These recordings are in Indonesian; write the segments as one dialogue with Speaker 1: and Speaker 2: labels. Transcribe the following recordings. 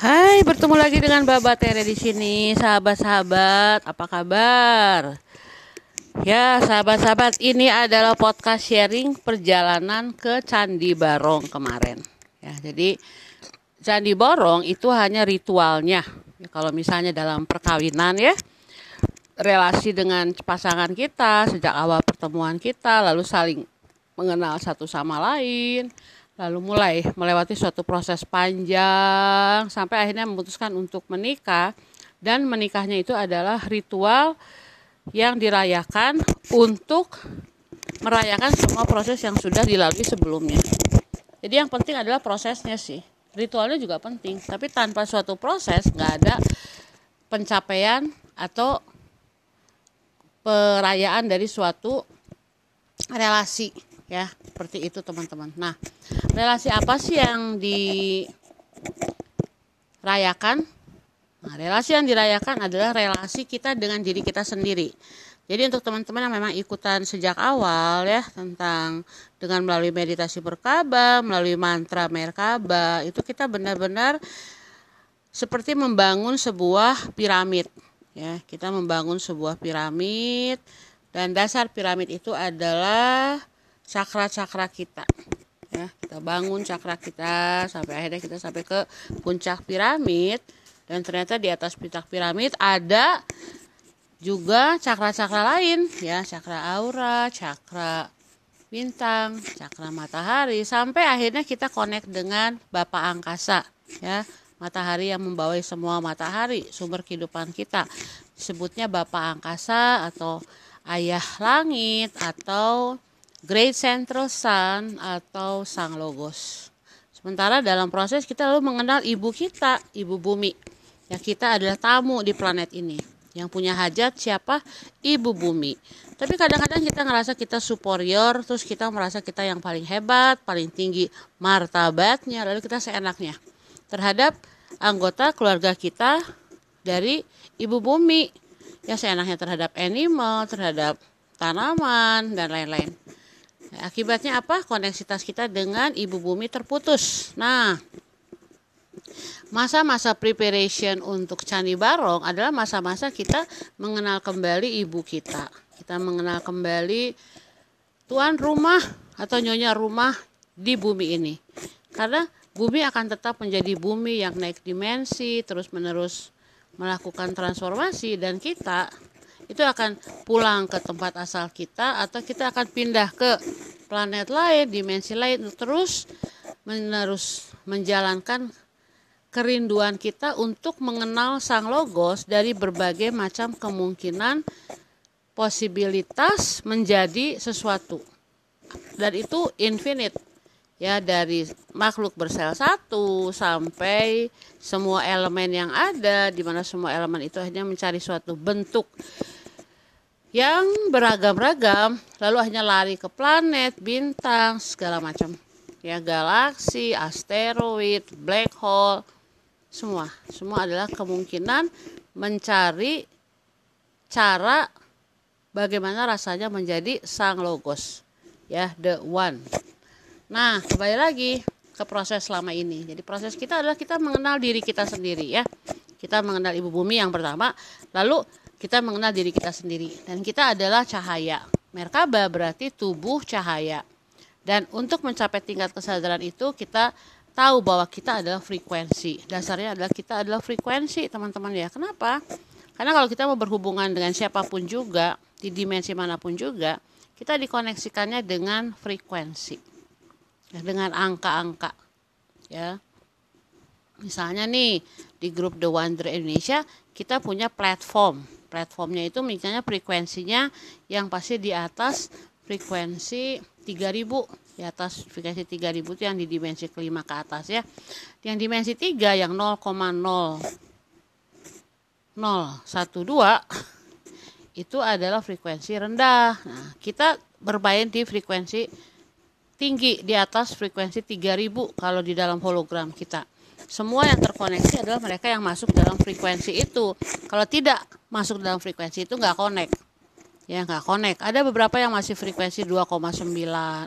Speaker 1: Hai, bertemu lagi dengan Baba Tere di sini, sahabat-sahabat. Apa kabar? Ya, sahabat-sahabat, ini adalah podcast sharing perjalanan ke Candi Barong kemarin. Ya, jadi Candi Barong itu hanya ritualnya. Ya, kalau misalnya dalam perkawinan ya, relasi dengan pasangan kita sejak awal pertemuan kita, lalu saling mengenal satu sama lain, lalu mulai melewati suatu proses panjang sampai akhirnya memutuskan untuk menikah dan menikahnya itu adalah ritual yang dirayakan untuk merayakan semua proses yang sudah dilalui sebelumnya. Jadi yang penting adalah prosesnya sih. Ritualnya juga penting, tapi tanpa suatu proses nggak ada pencapaian atau perayaan dari suatu relasi ya seperti itu teman-teman. Nah relasi apa sih yang dirayakan? Nah relasi yang dirayakan adalah relasi kita dengan diri kita sendiri. Jadi untuk teman-teman yang memang ikutan sejak awal ya tentang dengan melalui meditasi berkaba, melalui mantra merkaba, itu kita benar-benar seperti membangun sebuah piramid. Ya, kita membangun sebuah piramid dan dasar piramid itu adalah cakra-cakra kita. Ya kita bangun cakra kita sampai akhirnya kita sampai ke puncak piramid. Dan ternyata di atas puncak piramid ada juga cakra-cakra lain. Ya cakra aura cakra bintang cakra matahari. Sampai akhirnya kita connect dengan Bapak angkasa. Ya matahari yang membawa semua matahari sumber kehidupan kita. Sebutnya Bapak angkasa atau ayah langit atau Great Central Sun atau Sang Logos. Sementara dalam proses kita lalu mengenal ibu kita, ibu bumi. Ya kita adalah tamu di planet ini. Yang punya hajat siapa? Ibu bumi. Tapi kadang-kadang kita ngerasa kita superior, terus kita merasa kita yang paling hebat, paling tinggi martabatnya, lalu kita seenaknya terhadap anggota keluarga kita dari ibu bumi. Ya seenaknya terhadap animal, terhadap tanaman, dan lain-lain. Akibatnya apa? Koneksitas kita dengan ibu bumi terputus. Nah, masa-masa preparation untuk Candi Barong adalah masa-masa kita mengenal kembali ibu kita. Kita mengenal kembali tuan rumah atau nyonya rumah di bumi ini. Karena bumi akan tetap menjadi bumi yang naik dimensi, terus-menerus melakukan transformasi dan kita itu akan pulang ke tempat asal kita atau kita akan pindah ke planet lain, dimensi lain terus menerus menjalankan kerinduan kita untuk mengenal sang logos dari berbagai macam kemungkinan posibilitas menjadi sesuatu. Dan itu infinite ya dari makhluk bersel satu sampai semua elemen yang ada di mana semua elemen itu hanya mencari suatu bentuk yang beragam-ragam lalu hanya lari ke planet, bintang, segala macam. Ya, galaksi, asteroid, black hole, semua. Semua adalah kemungkinan mencari cara bagaimana rasanya menjadi sang logos. Ya, the one. Nah, kembali lagi ke proses selama ini. Jadi proses kita adalah kita mengenal diri kita sendiri ya. Kita mengenal ibu bumi yang pertama, lalu kita mengenal diri kita sendiri dan kita adalah cahaya. Merkaba berarti tubuh cahaya. Dan untuk mencapai tingkat kesadaran itu kita tahu bahwa kita adalah frekuensi. Dasarnya adalah kita adalah frekuensi, teman-teman ya. Kenapa? Karena kalau kita mau berhubungan dengan siapa pun juga, di dimensi mana pun juga, kita dikoneksikannya dengan frekuensi. Ya, dengan angka-angka. Ya. Misalnya nih, di grup The Wonder Indonesia, kita punya platform platformnya itu misalnya frekuensinya yang pasti di atas frekuensi 3000 di atas frekuensi 3000 itu yang di dimensi kelima ke atas ya. Yang dimensi 3 yang 0,0012 itu adalah frekuensi rendah. Nah kita bermain di frekuensi tinggi di atas frekuensi 3000 kalau di dalam hologram kita semua yang terkoneksi adalah mereka yang masuk dalam frekuensi itu. Kalau tidak masuk dalam frekuensi itu nggak connect. Ya nggak connect. Ada beberapa yang masih frekuensi 2,9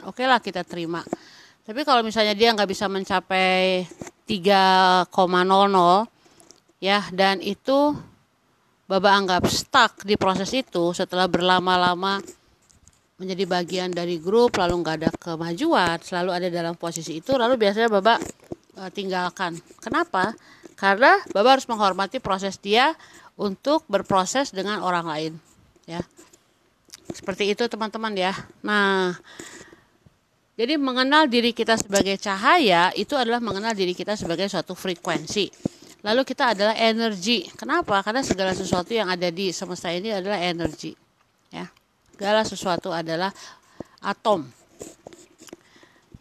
Speaker 1: oke lah kita terima. Tapi kalau misalnya dia nggak bisa mencapai 3,00 ya dan itu Baba anggap stuck di proses itu setelah berlama-lama menjadi bagian dari grup lalu nggak ada kemajuan selalu ada dalam posisi itu lalu biasanya Baba uh, tinggalkan kenapa karena Baba harus menghormati proses dia untuk berproses dengan orang lain ya seperti itu teman-teman ya nah jadi mengenal diri kita sebagai cahaya itu adalah mengenal diri kita sebagai suatu frekuensi. Lalu kita adalah energi. Kenapa? Karena segala sesuatu yang ada di semesta ini adalah energi. Ya. Segala sesuatu adalah atom.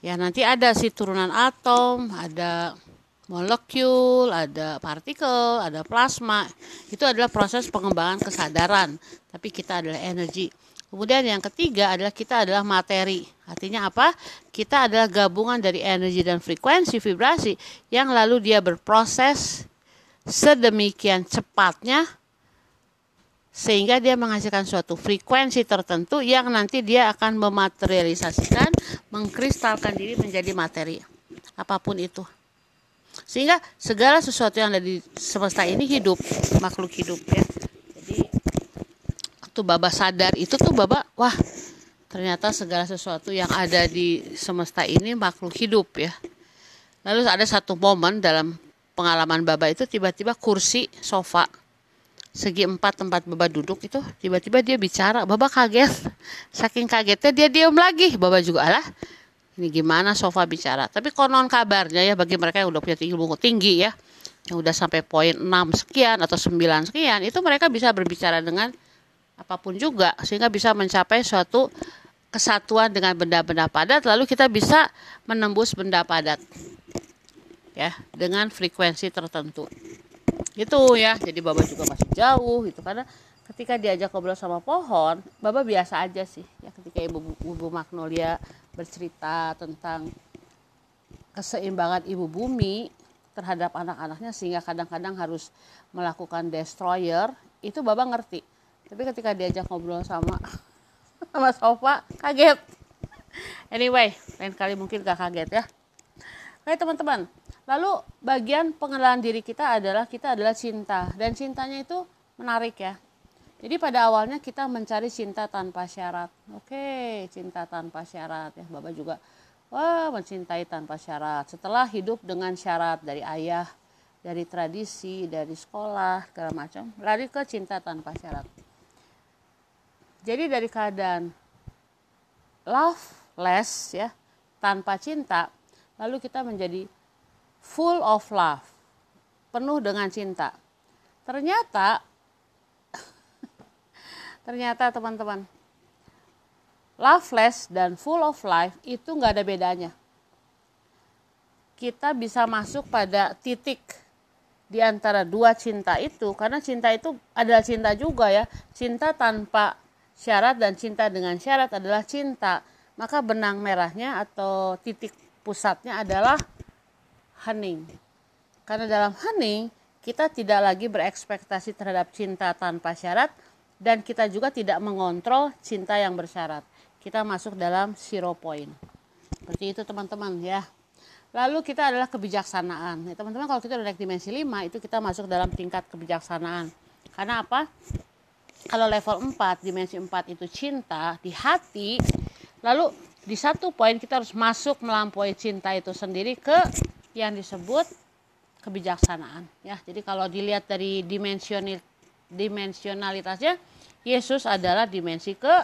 Speaker 1: Ya, nanti ada si turunan atom, ada molekul, ada partikel, ada plasma. Itu adalah proses pengembangan kesadaran. Tapi kita adalah energi. Kemudian yang ketiga adalah kita adalah materi. Artinya apa? Kita adalah gabungan dari energi dan frekuensi vibrasi yang lalu dia berproses sedemikian cepatnya sehingga dia menghasilkan suatu frekuensi tertentu yang nanti dia akan mematerialisasikan, mengkristalkan diri menjadi materi. Apa pun itu. Sehingga segala sesuatu yang ada di semesta ini hidup, makhluk hidup ya waktu Baba sadar itu tuh Baba wah ternyata segala sesuatu yang ada di semesta ini makhluk hidup ya. Lalu ada satu momen dalam pengalaman Baba itu tiba-tiba kursi sofa segi empat tempat Baba duduk itu tiba-tiba dia bicara Baba kaget. Saking kagetnya dia diam lagi. Baba juga alah ini gimana sofa bicara? Tapi konon kabarnya ya bagi mereka yang udah punya ilmu tinggi ya yang udah sampai poin 6 sekian atau 9 sekian itu mereka bisa berbicara dengan apa pun juga sehingga bisa mencapai suatu kesatuan dengan benda-benda padat lalu kita bisa menembus benda padat ya dengan frekuensi tertentu itu ya jadi baba juga masih jauh gitu. Karena ketika diajak ngobrol sama pohon baba biasa aja sih ya ketika ibu ibu magnolia bercerita tentang keseimbangan ibu bumi terhadap anak-anaknya sehingga kadang-kadang harus melakukan destroyer itu baba ngerti. Tapi ketika diajak ngobrol sama sama sofa kaget. Anyway lain kali mungkin gak kaget ya Oke teman-teman. Lalu bagian pengenalan diri kita adalah kita adalah cinta. Dan cintanya itu menarik ya. Jadi pada awalnya kita mencari cinta tanpa syarat. Oke cinta tanpa syarat ya. Bapak juga wah mencintai tanpa syarat. Setelah hidup dengan syarat dari ayah dari tradisi dari sekolah segala macam lari ke cinta tanpa syarat. Jadi dari keadaan loveless ya, tanpa cinta, lalu kita menjadi full of love, penuh dengan cinta. Ternyata ternyata teman-teman loveless dan full of life itu nggak ada bedanya. Kita bisa masuk pada titik di antara dua cinta itu karena cinta itu adalah cinta juga ya cinta tanpa syarat dan cinta dengan syarat adalah cinta, maka benang merahnya atau titik pusatnya adalah hening. Karena dalam hening kita tidak lagi berekspektasi terhadap cinta tanpa syarat dan kita juga tidak mengontrol cinta yang bersyarat. Kita masuk dalam zero point. Seperti itu teman-teman ya. Lalu kita adalah kebijaksanaan. Ya, teman-teman kalau kita udah naik dimensi 5 itu kita masuk dalam tingkat kebijaksanaan. Karena apa? kalau level 4 dimensi 4 itu cinta di hati lalu di satu poin kita harus masuk melampaui cinta itu sendiri ke yang disebut kebijaksanaan ya jadi kalau dilihat dari dimensional dimensionalitasnya Yesus adalah dimensi ke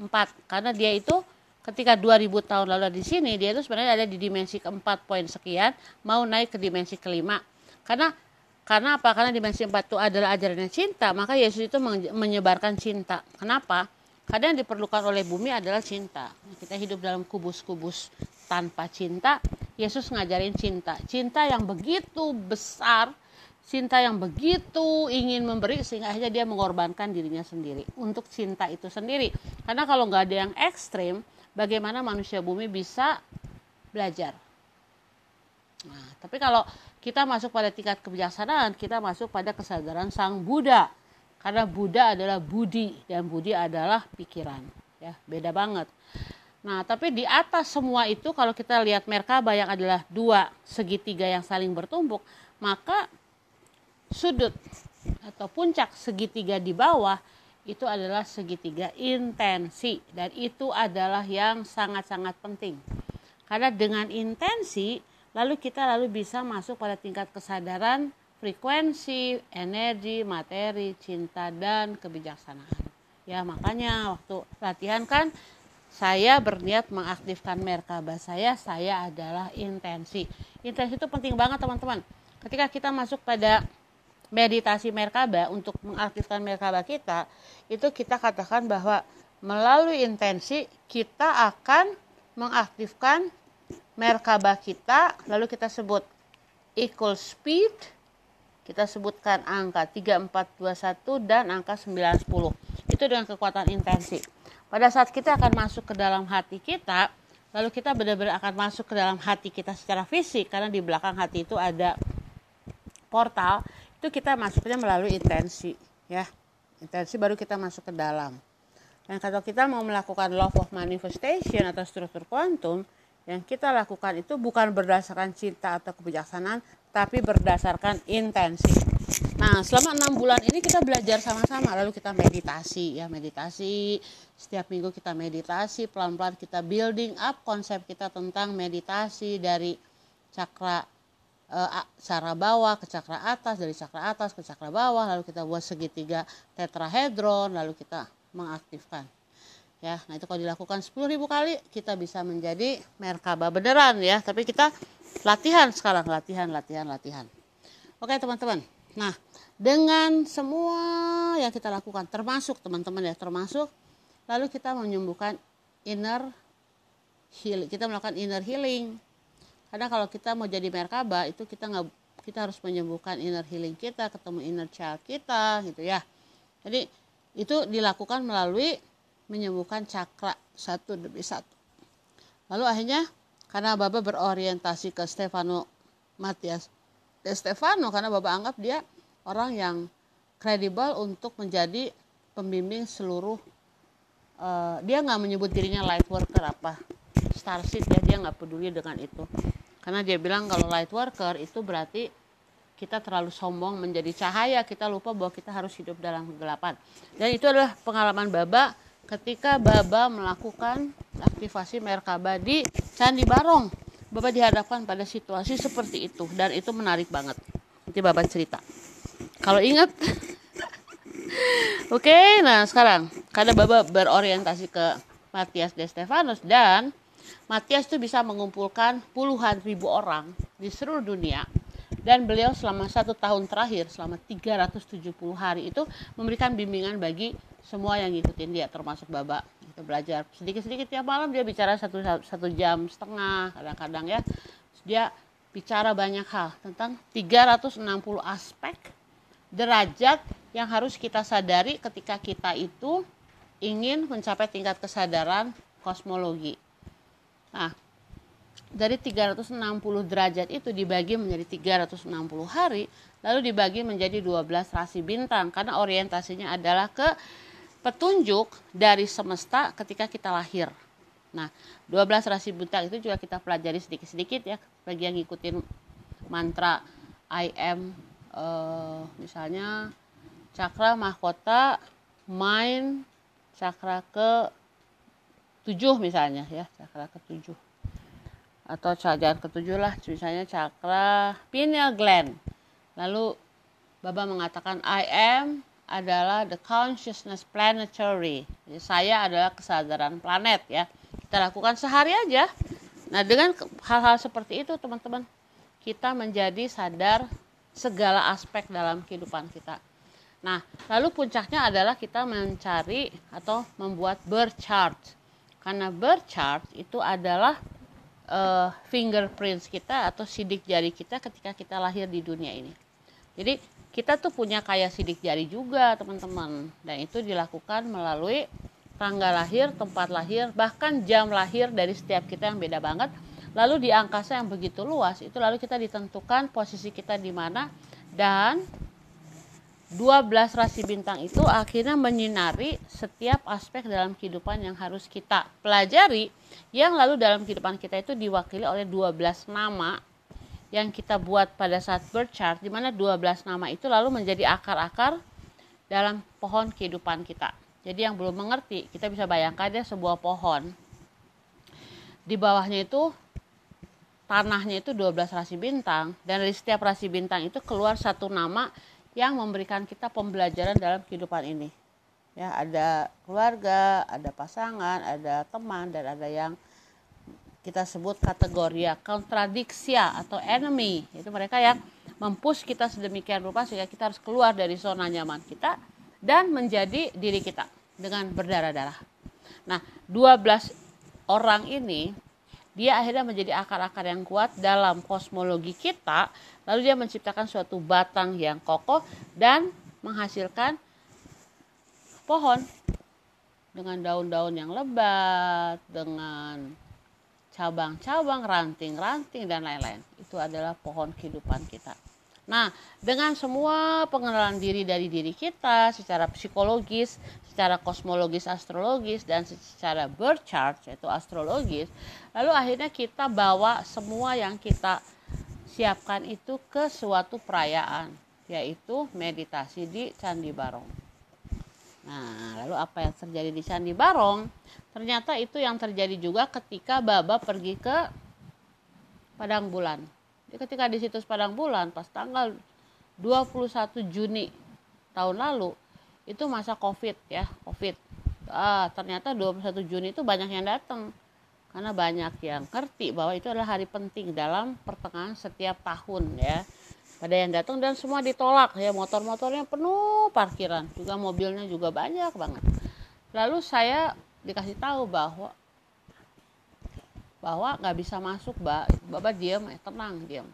Speaker 1: 4 karena dia itu ketika 2000 tahun lalu di sini dia itu sebenarnya ada di dimensi keempat poin sekian mau naik ke dimensi kelima karena karena apa? Karena dimensi empat itu adalah ajarannya cinta, maka Yesus itu menyebarkan cinta. Kenapa? Karena yang diperlukan oleh bumi adalah cinta. Kita hidup dalam kubus-kubus tanpa cinta. Yesus ngajarin cinta. Cinta yang begitu besar, cinta yang begitu ingin memberi sehingga akhirnya dia mengorbankan dirinya sendiri untuk cinta itu sendiri. Karena kalau nggak ada yang ekstrim, bagaimana manusia bumi bisa belajar? Nah, tapi kalau kita masuk pada tingkat kebijaksanaan, kita masuk pada kesadaran Sang Buddha. Karena Buddha adalah budi dan budi adalah pikiran, ya, beda banget. Nah, tapi di atas semua itu kalau kita lihat Merkaba yang adalah dua segitiga yang saling bertumbuk, maka sudut atau puncak segitiga di bawah itu adalah segitiga intensi dan itu adalah yang sangat-sangat penting. Karena dengan intensi lalu kita lalu bisa masuk pada tingkat kesadaran, frekuensi, energi, materi, cinta dan kebijaksanaan. Ya, makanya waktu latihan kan saya berniat mengaktifkan merkaba saya, saya adalah intensi. Intensi itu penting banget teman-teman. Ketika kita masuk pada meditasi merkaba untuk mengaktifkan merkaba kita, itu kita katakan bahwa melalui intensi kita akan mengaktifkan merkaba kita, lalu kita sebut equal speed, kita sebutkan angka 3421 dan angka 910 itu dengan kekuatan intensi. Pada saat kita akan masuk ke dalam hati kita, lalu kita benar-benar akan masuk ke dalam hati kita secara fisik karena di belakang hati itu ada portal, itu kita masuknya melalui intensi, ya. Intensi baru kita masuk ke dalam. Dan kalau kita mau melakukan law of manifestation atau struktur kuantum, yang kita lakukan itu bukan berdasarkan cinta atau kebijaksanaan, tapi berdasarkan intensi. Nah, selama enam bulan ini kita belajar sama-sama, lalu kita meditasi ya, meditasi. Setiap minggu kita meditasi, pelan-pelan kita building up konsep kita tentang meditasi dari cakra uh, cara bawah ke cakra atas, dari cakra atas ke cakra bawah, lalu kita buat segitiga tetrahedron, lalu kita mengaktifkan. Ya, nah itu kalau dilakukan 10.000 kali kita bisa menjadi merkaba beneran ya, tapi kita latihan sekarang, latihan, latihan, latihan. Oke, teman-teman. Nah, dengan semua yang kita lakukan termasuk teman-teman ya termasuk lalu kita menyembuhkan inner healing kita melakukan inner healing karena kalau kita mau jadi merkaba itu kita nggak kita harus menyembuhkan inner healing kita ketemu inner child kita gitu ya jadi itu dilakukan melalui menyembuhkan cakra satu demi satu lalu akhirnya karena Bapak berorientasi ke Stefano Matias De Stefano karena Bapak anggap dia orang yang kredibel untuk menjadi pembimbing seluruh uh, dia nggak menyebut dirinya light worker apa starseed ya dia nggak peduli dengan itu. Karena dia bilang kalau light worker itu berarti kita terlalu sombong menjadi cahaya kita lupa bahwa kita harus hidup dalam kegelapan. Dan itu adalah pengalaman Baba ketika Baba melakukan aktivasi Merkaba di Candi Barong. Bapak dihadapkan pada situasi seperti itu dan itu menarik banget. Nanti Bapak cerita. Kalau ingat oke okay, nah sekarang karena Baba berorientasi ke Matias de Stefanus dan Matias itu bisa mengumpulkan puluhan ribu orang di seluruh dunia dan beliau selama satu tahun terakhir selama 370 hari itu memberikan bimbingan bagi semua yang ngikutin dia termasuk Baba kita belajar sedikit-sedikit tiap malam dia bicara satu satu jam setengah kadang-kadang ya dia bicara banyak hal tentang 360 aspek derajat yang harus kita sadari ketika kita itu ingin mencapai tingkat kesadaran kosmologi. Nah, dari 360 derajat itu dibagi menjadi 360 hari, lalu dibagi menjadi 12 rasi bintang karena orientasinya adalah ke petunjuk dari semesta ketika kita lahir. Nah, 12 rasi bintang itu juga kita pelajari sedikit-sedikit ya bagi yang ngikutin mantra I am uh, misalnya cakra mahkota main cakra ke tujuh misalnya ya cakra ke tujuh atau jangan ketujuh lah misalnya cakra pineal gland lalu Baba mengatakan I am adalah the consciousness planetary Jadi, saya adalah kesadaran planet ya kita lakukan sehari aja nah dengan hal-hal seperti itu teman-teman kita menjadi sadar segala aspek dalam kehidupan kita. Nah, lalu puncaknya adalah kita mencari atau membuat birth chart. Karena birth chart itu adalah uh, fingerprints kita atau sidik jari kita ketika kita lahir di dunia ini. Jadi kita tuh punya kayak sidik jari juga teman-teman. Dan itu dilakukan melalui tanggal lahir, tempat lahir, bahkan jam lahir dari setiap kita yang beda banget Lalu di angkasa yang begitu luas itu lalu kita ditentukan posisi kita di mana dan 12 rasi bintang itu akhirnya menyinari setiap aspek dalam kehidupan yang harus kita pelajari yang lalu dalam kehidupan kita itu diwakili oleh 12 nama yang kita buat pada saat birth chart di mana 12 nama itu lalu menjadi akar-akar dalam pohon kehidupan kita. Jadi yang belum mengerti, kita bisa bayangkan ya sebuah pohon. Di bawahnya itu tanahnya itu 12 rasi bintang dan dari setiap rasi bintang itu keluar satu nama yang memberikan kita pembelajaran dalam kehidupan ini. Ya, ada keluarga, ada pasangan, ada teman dan ada yang kita sebut kategori ya, kontradiksia atau enemy. Itu mereka yang mempush kita sedemikian rupa sehingga kita harus keluar dari zona nyaman kita dan menjadi diri kita dengan berdarah-darah. Nah, 12 orang ini dia akhirnya menjadi akar-akar yang kuat dalam kosmologi kita lalu dia menciptakan suatu batang yang kokoh dan menghasilkan pohon. Dengan daun-daun yang lebat dengan cabang-cabang ranting-ranting dan lain-lain. Itu adalah pohon kehidupan kita. Nah, dengan semua pengenalan diri dari diri kita secara psikologis, secara kosmologis astrologis dan secara birth chart yaitu astrologis, lalu akhirnya kita bawa semua yang kita siapkan itu ke suatu perayaan yaitu meditasi di Candi Barong. Nah, lalu apa yang terjadi di Candi Barong? Ternyata itu yang terjadi juga ketika Baba pergi ke Padang Bulan ketika di situs Padang Bulan pas tanggal 21 Juni tahun lalu itu masa Covid ya, Covid. Ah, ternyata 21 Juni itu banyak yang datang karena banyak yang ngerti bahwa itu adalah hari penting dalam pertengahan setiap tahun ya. Pada yang datang dan semua ditolak ya. Motor-motornya penuh parkiran. Juga mobilnya juga banyak banget. Lalu saya dikasih tahu bahwa bahwa nggak bisa masuk mbak. Bapak diam ya tenang diam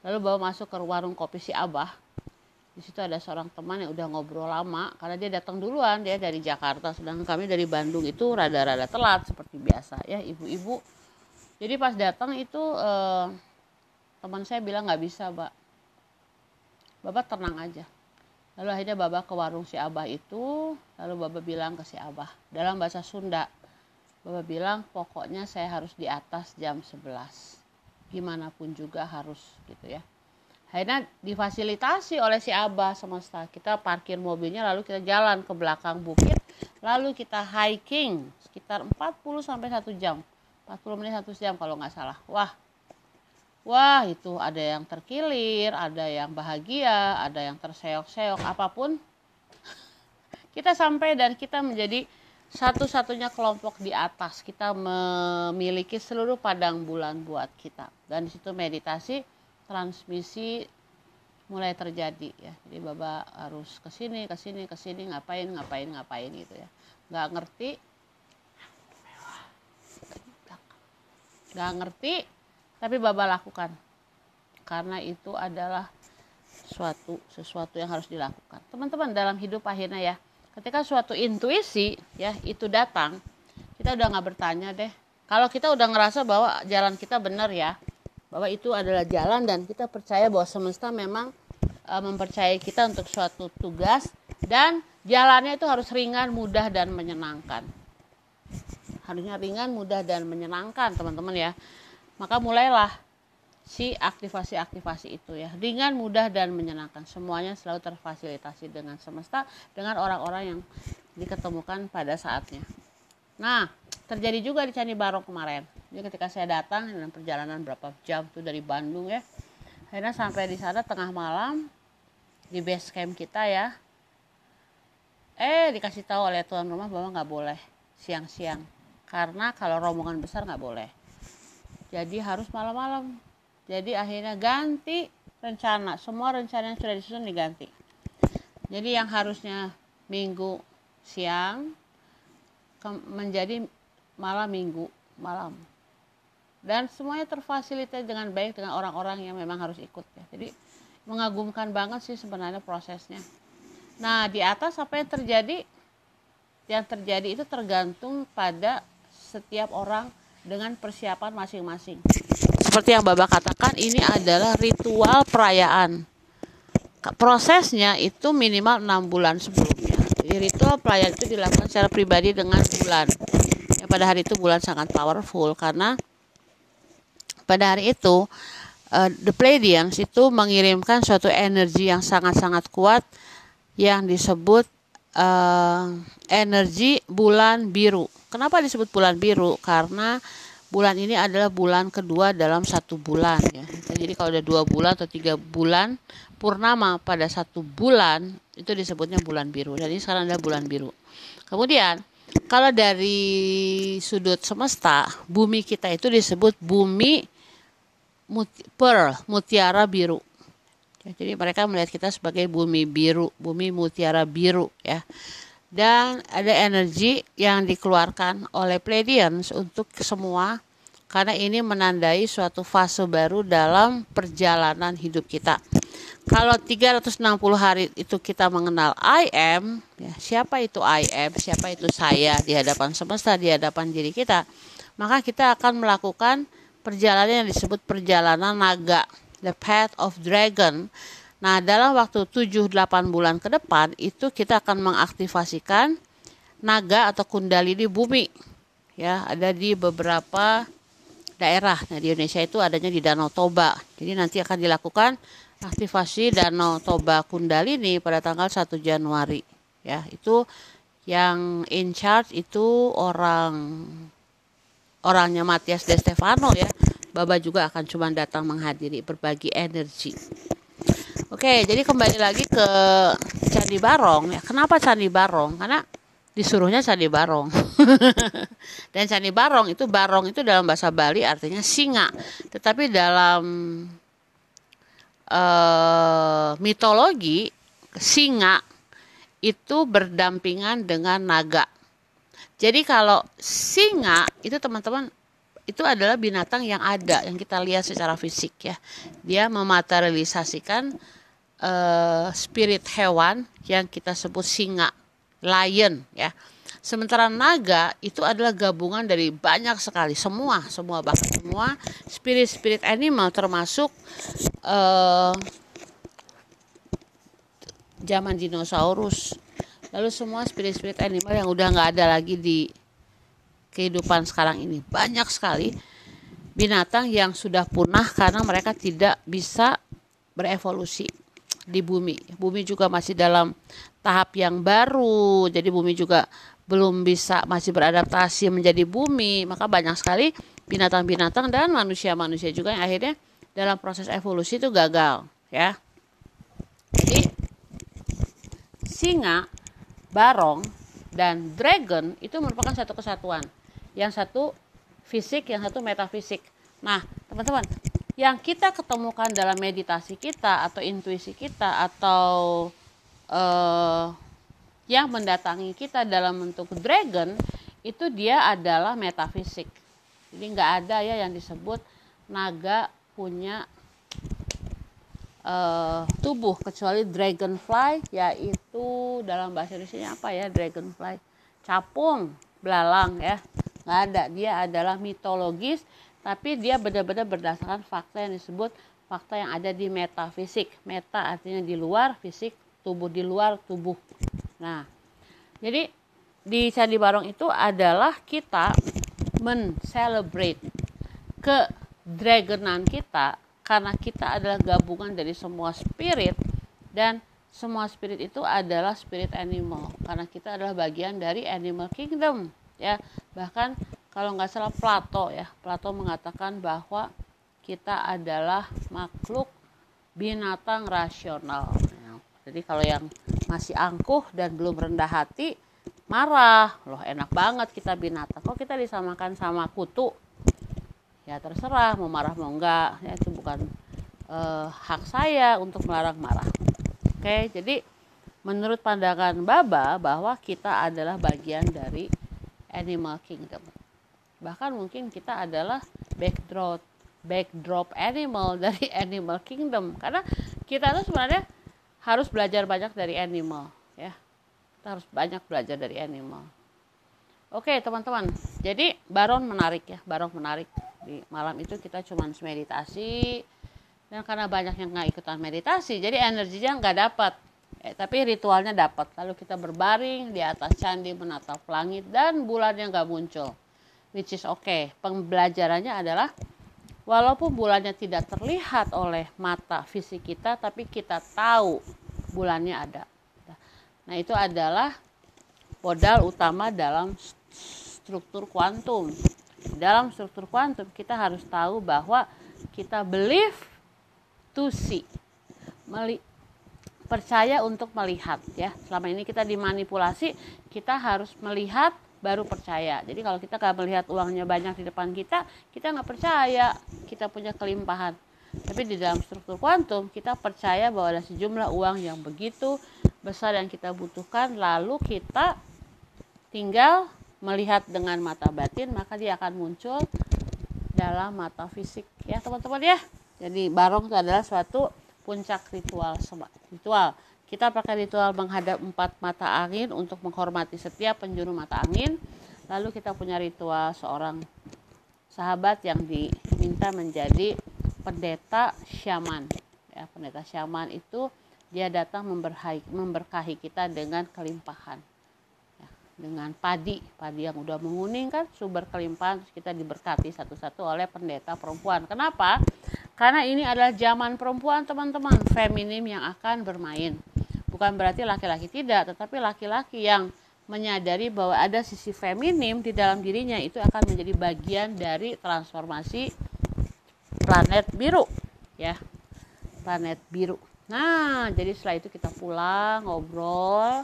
Speaker 1: lalu bawa masuk ke warung kopi si abah. Di situ ada seorang teman yang udah ngobrol lama karena dia datang duluan dia dari Jakarta. Sedangkan kami dari Bandung itu rada-rada telat seperti biasa. Ya ibu-ibu. Jadi pas datang itu eh, teman saya bilang nggak bisa mbak bapak tenang aja. Lalu akhirnya bapak ke warung si abah itu lalu bapak bilang ke si abah dalam bahasa Sunda Bapak bilang pokoknya saya harus di atas jam 11 gimana pun juga harus gitu ya. Akhirnya difasilitasi oleh si Abah semesta. Kita parkir mobilnya lalu kita jalan ke belakang bukit lalu kita hiking sekitar 40 sampai 1 jam. 40 menit 1 jam kalau nggak salah. Wah wah itu ada yang terkilir ada yang bahagia ada yang terseok-seok apa pun. Kita sampai dan kita menjadi satu-satunya kelompok di atas. Kita memiliki seluruh padang bulan buat kita. Dan di situ meditasi transmisi mulai terjadi ya. Jadi bapak harus ke sini ke sini ke sini ngapain ngapain ngapain gitu ya. Nggak ngerti. Nggak ngerti tapi bapak lakukan. Karena itu adalah suatu sesuatu yang harus dilakukan. Teman-teman dalam hidup akhirnya ya ketika suatu intuisi ya itu datang kita udah nggak bertanya deh. Kalau kita udah ngerasa bahwa jalan kita benar ya bahwa itu adalah jalan dan kita percaya bahwa semesta memang e, mempercayai kita untuk suatu tugas dan jalannya itu harus ringan mudah dan menyenangkan. Harusnya ringan mudah dan menyenangkan teman-teman ya maka mulailah si aktivasi-aktivasi itu ya ringan mudah dan menyenangkan. Semuanya selalu terfasilitasi dengan semesta dengan orang-orang yang diketemukan pada saatnya. Nah terjadi juga di Candi Barong kemarin. Jadi ketika saya datang dengan perjalanan berapa jam tuh dari Bandung ya akhirnya sampai di sana tengah malam di base camp kita ya. Eh dikasih tahu oleh tuan rumah bahwa nggak boleh siang-siang. Karena kalau rombongan besar nggak boleh jadi harus malam-malam. Jadi akhirnya ganti rencana. Semua rencana yang sudah disusun diganti. Jadi yang harusnya minggu siang menjadi malam minggu malam. Dan semuanya terfasilitasi dengan baik dengan orang-orang yang memang harus ikut ya. Jadi mengagumkan banget sih sebenarnya prosesnya. Nah di atas apa yang terjadi? Yang terjadi itu tergantung pada setiap orang dengan persiapan masing-masing seperti yang Bapak katakan ini adalah ritual perayaan prosesnya itu minimal enam bulan sebelumnya. Jadi ritual pelayan itu dilakukan secara pribadi dengan bulan. Ya, pada hari itu bulan sangat powerful karena pada hari itu uh, the Pleiadians itu mengirimkan suatu energi yang sangat-sangat kuat yang disebut uh, energi bulan biru. Kenapa disebut bulan biru? Karena bulan ini adalah bulan kedua dalam satu bulan ya. Jadi kalau ada dua bulan atau tiga bulan purnama pada satu bulan itu disebutnya bulan biru. Jadi sekarang ada bulan biru. Kemudian kalau dari sudut semesta, bumi kita itu disebut bumi muti, pearl, mutiara biru. Ya, jadi mereka melihat kita sebagai bumi biru, bumi mutiara biru ya. Dan ada energi yang dikeluarkan oleh Pleiadians untuk semua karena ini menandai suatu fase baru dalam perjalanan hidup kita. Kalau 360 hari itu kita mengenal I am, ya, siapa itu I am, siapa itu saya di hadapan semesta, di hadapan diri kita, maka kita akan melakukan perjalanan yang disebut perjalanan naga, the path of dragon. Nah, dalam waktu 7-8 bulan ke depan itu kita akan mengaktifasikan naga atau kundali di bumi. Ya, ada di beberapa daerah. Nah, di Indonesia itu adanya di Danau Toba. Jadi nanti akan dilakukan aktivasi Danau Toba Kundalini pada tanggal 1 Januari. Ya, itu yang in charge itu orang orangnya Matias De Stefano ya Baba juga akan cuma datang menghadiri berbagi energi. Oke jadi kembali lagi ke Candi Barong ya. Kenapa Candi Barong? Karena disuruhnya Candi Barong. Dan Candi Barong itu Barong itu dalam bahasa Bali artinya singa. Tetapi dalam uh, mitologi singa itu berdampingan dengan naga. Jadi kalau singa itu teman-teman itu adalah binatang yang ada yang kita lihat secara fisik ya. Dia mematerialisasikan uh, spirit hewan yang kita sebut singa, lion ya. Sementara naga itu adalah gabungan dari banyak sekali semua, semua bahkan semua spirit-spirit animal termasuk uh, zaman dinosaurus lalu semua spirit-spirit animal yang udah nggak ada lagi di kehidupan sekarang ini banyak sekali binatang yang sudah punah karena mereka tidak bisa berevolusi di bumi. Bumi juga masih dalam tahap yang baru, jadi bumi juga belum bisa masih beradaptasi menjadi bumi, maka banyak sekali binatang-binatang dan manusia-manusia juga yang akhirnya dalam proses evolusi itu gagal, ya. Jadi singa barong dan dragon itu merupakan satu kesatuan. Yang satu fisik, yang satu metafisik. Nah, teman-teman, yang kita ketemukan dalam meditasi kita atau intuisi kita atau uh, yang mendatangi kita dalam bentuk dragon itu dia adalah metafisik. Jadi nggak ada ya yang disebut naga punya uh, tubuh kecuali dragonfly yaitu dalam bahasa Indonesia apa ya dragonfly capung belalang ya nggak ada. Dia adalah mitologis tapi dia benar-benar berdasarkan fakta yang disebut fakta yang ada di metafisik. Meta artinya di luar fisik tubuh di luar tubuh. Nah jadi di Candi Barong itu adalah kita men-celebrate ke dragonan kita karena kita adalah gabungan dari semua spirit dan semua spirit itu adalah spirit animal karena kita adalah bagian dari animal kingdom ya. Bahkan kalau nggak salah Plato ya Plato mengatakan bahwa kita adalah makhluk binatang rasional. Jadi kalau yang masih angkuh dan belum rendah hati marah. Loh enak banget kita binatang. Kok kita disamakan sama kutu? Ya terserah mau marah mau enggak ya itu bukan uh, hak saya untuk melarang marah oke jadi menurut pandangan Baba bahwa kita adalah bagian dari animal kingdom. Bahkan mungkin kita adalah backdrop backdrop animal dari animal kingdom. Karena kita tuh sebenarnya harus belajar banyak dari animal ya. Kita harus banyak belajar dari animal. Oke teman-teman. Jadi baron menarik ya. Baron menarik. Di malam itu kita cuma meditasi. Dan karena banyak yang nggak ikutan meditasi jadi energinya nggak dapat eh, tapi ritualnya dapat. Lalu kita berbaring di atas candi menatap langit dan bulannya nggak muncul. Which is okay. Pembelajarannya adalah walaupun bulannya tidak terlihat oleh mata fisik kita tapi kita tahu bulannya ada. Nah itu adalah modal utama dalam struktur kuantum. Dalam struktur kuantum kita harus tahu bahwa kita believe to see percaya untuk melihat ya. Selama ini kita dimanipulasi kita harus melihat baru percaya. Jadi kalau kita nggak melihat uangnya banyak di depan kita kita nggak percaya kita punya kelimpahan. Tapi di dalam struktur kuantum kita percaya bahwa ada sejumlah uang yang begitu besar yang kita butuhkan lalu kita tinggal melihat dengan mata batin maka dia akan muncul dalam mata fisik. Ya teman-teman ya. Jadi barong itu adalah suatu puncak ritual ritual. Kita pakai ritual menghadap empat mata angin untuk menghormati setiap penjuru mata angin. Lalu kita punya ritual seorang sahabat yang diminta menjadi pendeta syaman. Ya pendeta syaman itu dia datang memberkahi, memberkahi kita dengan kelimpahan. Dengan padi. Padi yang udah menguning kan sumber kelimpahan kita diberkati satu-satu oleh pendeta perempuan. Kenapa karena ini adalah zaman perempuan teman-teman. Feminim yang akan bermain. Bukan berarti laki-laki tidak tetapi laki-laki yang menyadari bahwa ada sisi feminim di dalam dirinya itu akan menjadi bagian dari transformasi planet biru ya. Planet biru. Nah jadi setelah itu kita pulang ngobrol.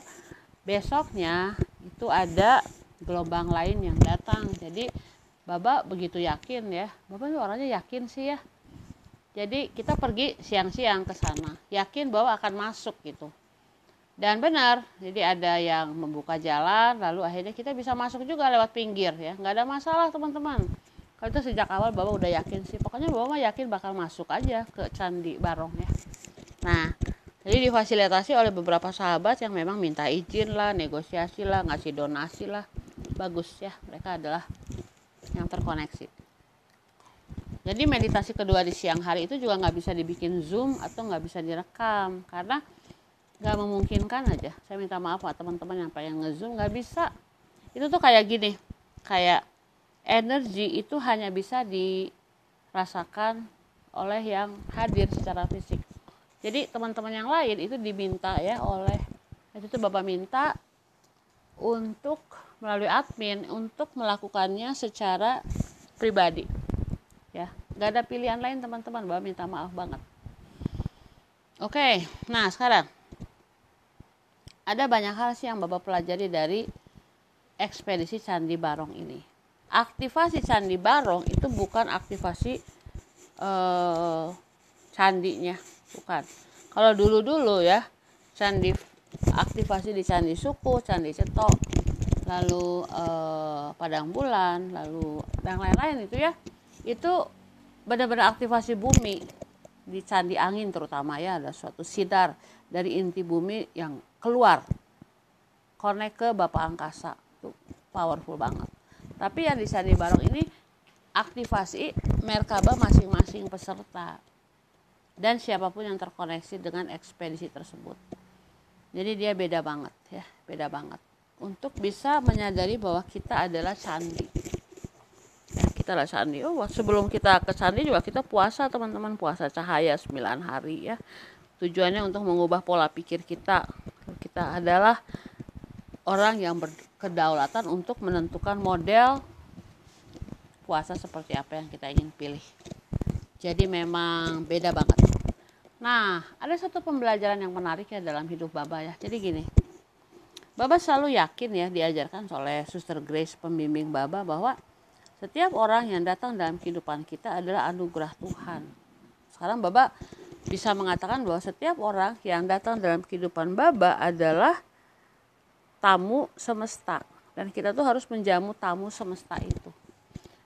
Speaker 1: Besoknya itu ada gelombang lain yang datang. Jadi Baba begitu yakin ya. Itu orangnya yakin sih ya jadi kita pergi siang-siang ke sana. Yakin bahwa akan masuk gitu. Dan benar jadi ada yang membuka jalan lalu akhirnya kita bisa masuk juga lewat pinggir ya. Nggak ada masalah teman-teman. Kalau itu sejak awal Baba udah yakin sih. Pokoknya Baba yakin bakal masuk aja ke Candi Barong ya. Nah jadi difasilitasi oleh beberapa sahabat yang memang minta izin lah negosiasi lah ngasih donasi lah. Bagus ya. Mereka adalah yang terkoneksi jadi meditasi kedua di siang hari itu juga nggak bisa dibikin zoom atau nggak bisa direkam. Karena nggak memungkinkan aja. Saya minta maaf pak teman-teman yang pengen ngezoom nggak bisa. Itu tuh kayak gini kayak energi itu hanya bisa dirasakan oleh yang hadir secara fisik. Jadi teman-teman yang lain itu diminta ya oleh itu tuh bapak minta untuk melalui admin untuk melakukannya secara pribadi nggak ada pilihan lain teman-teman. Bapak minta maaf banget. Oke nah sekarang. Ada banyak hal sih yang bapak pelajari dari ekspedisi Candi Barong ini. Aktivasi Candi Barong itu bukan aktivasi eh, candinya bukan. Kalau dulu dulu ya candi aktivasi di candi suku candi cetok lalu eh, padang bulan lalu yang lain-lain itu ya itu benar-benar aktivasi bumi di candi angin terutama ya ada suatu sidar dari inti bumi yang keluar connect ke bapak angkasa itu powerful banget tapi yang di candi barong ini aktivasi merkaba masing-masing peserta dan siapa pun yang terkoneksi dengan ekspedisi tersebut. Jadi dia beda banget ya, beda banget. Untuk bisa menyadari bahwa kita adalah candi. Kita adalah candi. Oh, sebelum kita ke candi juga kita puasa teman-teman, puasa cahaya 9 hari ya. Tujuannya untuk mengubah pola pikir kita. Kita adalah orang yang berkedaulatan untuk menentukan model puasa seperti apa yang kita ingin pilih. Jadi memang beda banget. Nah, ada satu pembelajaran yang menarik ya dalam hidup Baba ya. Jadi gini, Baba selalu yakin ya diajarkan oleh Suster Grace pembimbing Baba bahwa setiap orang yang datang dalam kehidupan kita adalah anugerah Tuhan. Sekarang Baba bisa mengatakan bahwa setiap orang yang datang dalam kehidupan Baba adalah tamu semesta dan kita tuh harus menjamu tamu semesta itu.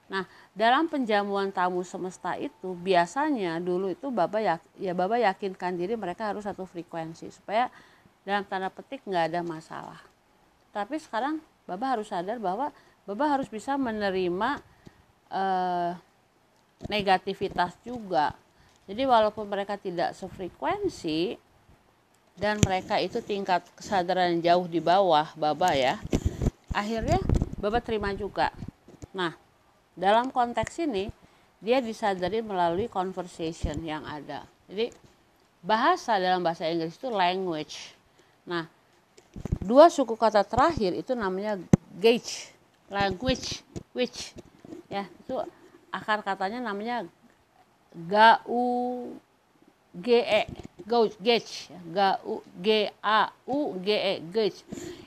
Speaker 1: Nah, dalam penjamuan tamu semesta itu biasanya dulu itu Baba ya, ya Baba yakinkan diri mereka harus satu frekuensi supaya dalam tanda petik nggak ada masalah. Tapi sekarang Baba harus sadar bahwa Baba harus bisa menerima eh, negativitas juga. Jadi walaupun mereka tidak sefrekuensi dan mereka itu tingkat kesadaran jauh di bawah Baba ya, akhirnya Baba terima juga. Nah, dalam konteks ini dia disadari melalui conversation yang ada. Jadi bahasa dalam bahasa Inggris itu language. Nah, dua suku kata terakhir itu namanya gauge, language, which ya itu akar katanya namanya gau ge gauge gauge gau g a u g e gauge.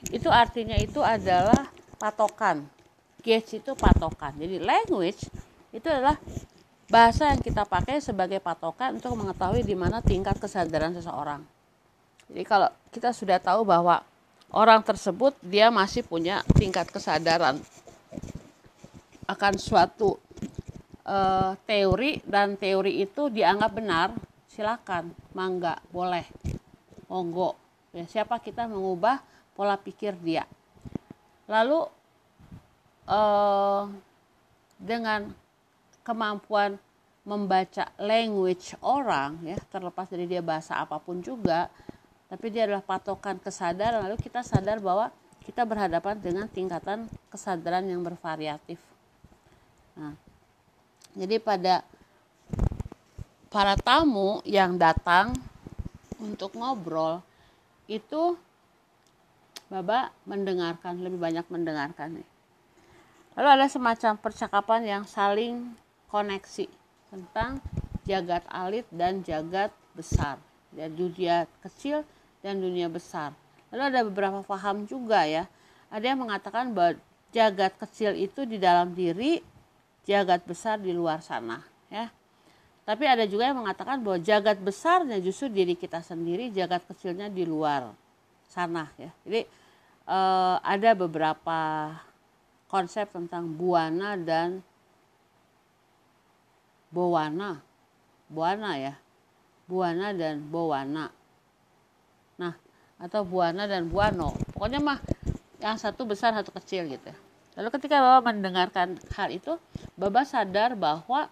Speaker 1: Itu artinya itu adalah patokan. Gauge itu patokan. Jadi language itu adalah bahasa yang kita pakai sebagai patokan untuk mengetahui di mana tingkat kesadaran seseorang. Jadi kalau kita sudah tahu bahwa orang tersebut dia masih punya tingkat kesadaran akan suatu uh, teori dan teori itu dianggap benar, silakan, mangga, boleh, monggo. Ya, siapa kita mengubah pola pikir dia. Lalu uh, dengan kemampuan membaca language orang ya terlepas dari dia bahasa apa pun juga tapi dia adalah patokan kesadaran lalu kita sadar bahwa kita berhadapan dengan tingkatan kesadaran yang bervariatif nah jadi pada para tamu yang datang untuk ngobrol itu Baba mendengarkan lebih banyak mendengarkan nih. Lalu ada semacam percakapan yang saling koneksi tentang jagat alit dan jagat besar. Ya, dunia kecil dan dunia besar. Lalu ada beberapa paham juga ya. Ada yang mengatakan bahwa jagat kecil itu di dalam diri, jagat besar di luar sana ya. Tapi ada juga yang mengatakan bahwa jagat besarnya justru diri kita sendiri jagat kecilnya di luar sana ya. Jadi eh, ada beberapa konsep tentang buana dan bowana. Buana ya. Buana dan bowana. Nah atau buana dan buano. Pokoknya mah yang satu besar satu kecil gitu ya Lalu ketika Bapak mendengarkan hal itu, Bapak sadar bahwa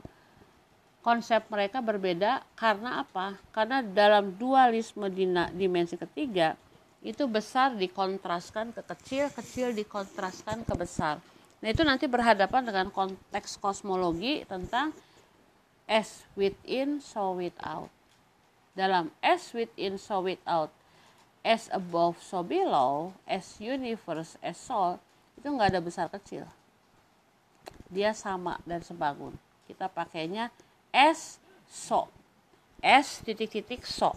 Speaker 1: konsep mereka berbeda karena apa? Karena dalam dualisme dimensi ketiga itu besar dikontraskan ke kecil, kecil dikontraskan ke besar. Nah itu nanti berhadapan dengan konteks kosmologi tentang as within so without. Dalam as within so without, as above so below, as universe as soul, itu nggak ada besar kecil. Dia sama dan sebangun kita pakainya S so S titik-titik so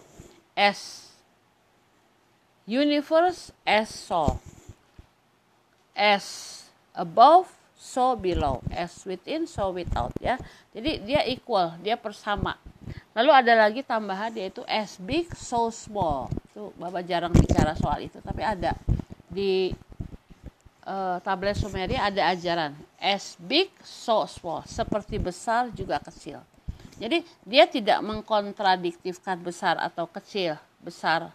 Speaker 1: S. Universe S so S. Above so below. S within so without ya. Jadi dia equal. Dia persama lalu ada lagi tambahan yaitu S big so small. Itu bapak jarang bicara soal itu tapi ada di uh, tablet Sumeria ada ajaran. As big so small. Seperti besar juga kecil. Jadi dia tidak mengkontradiktifkan besar atau kecil. Besar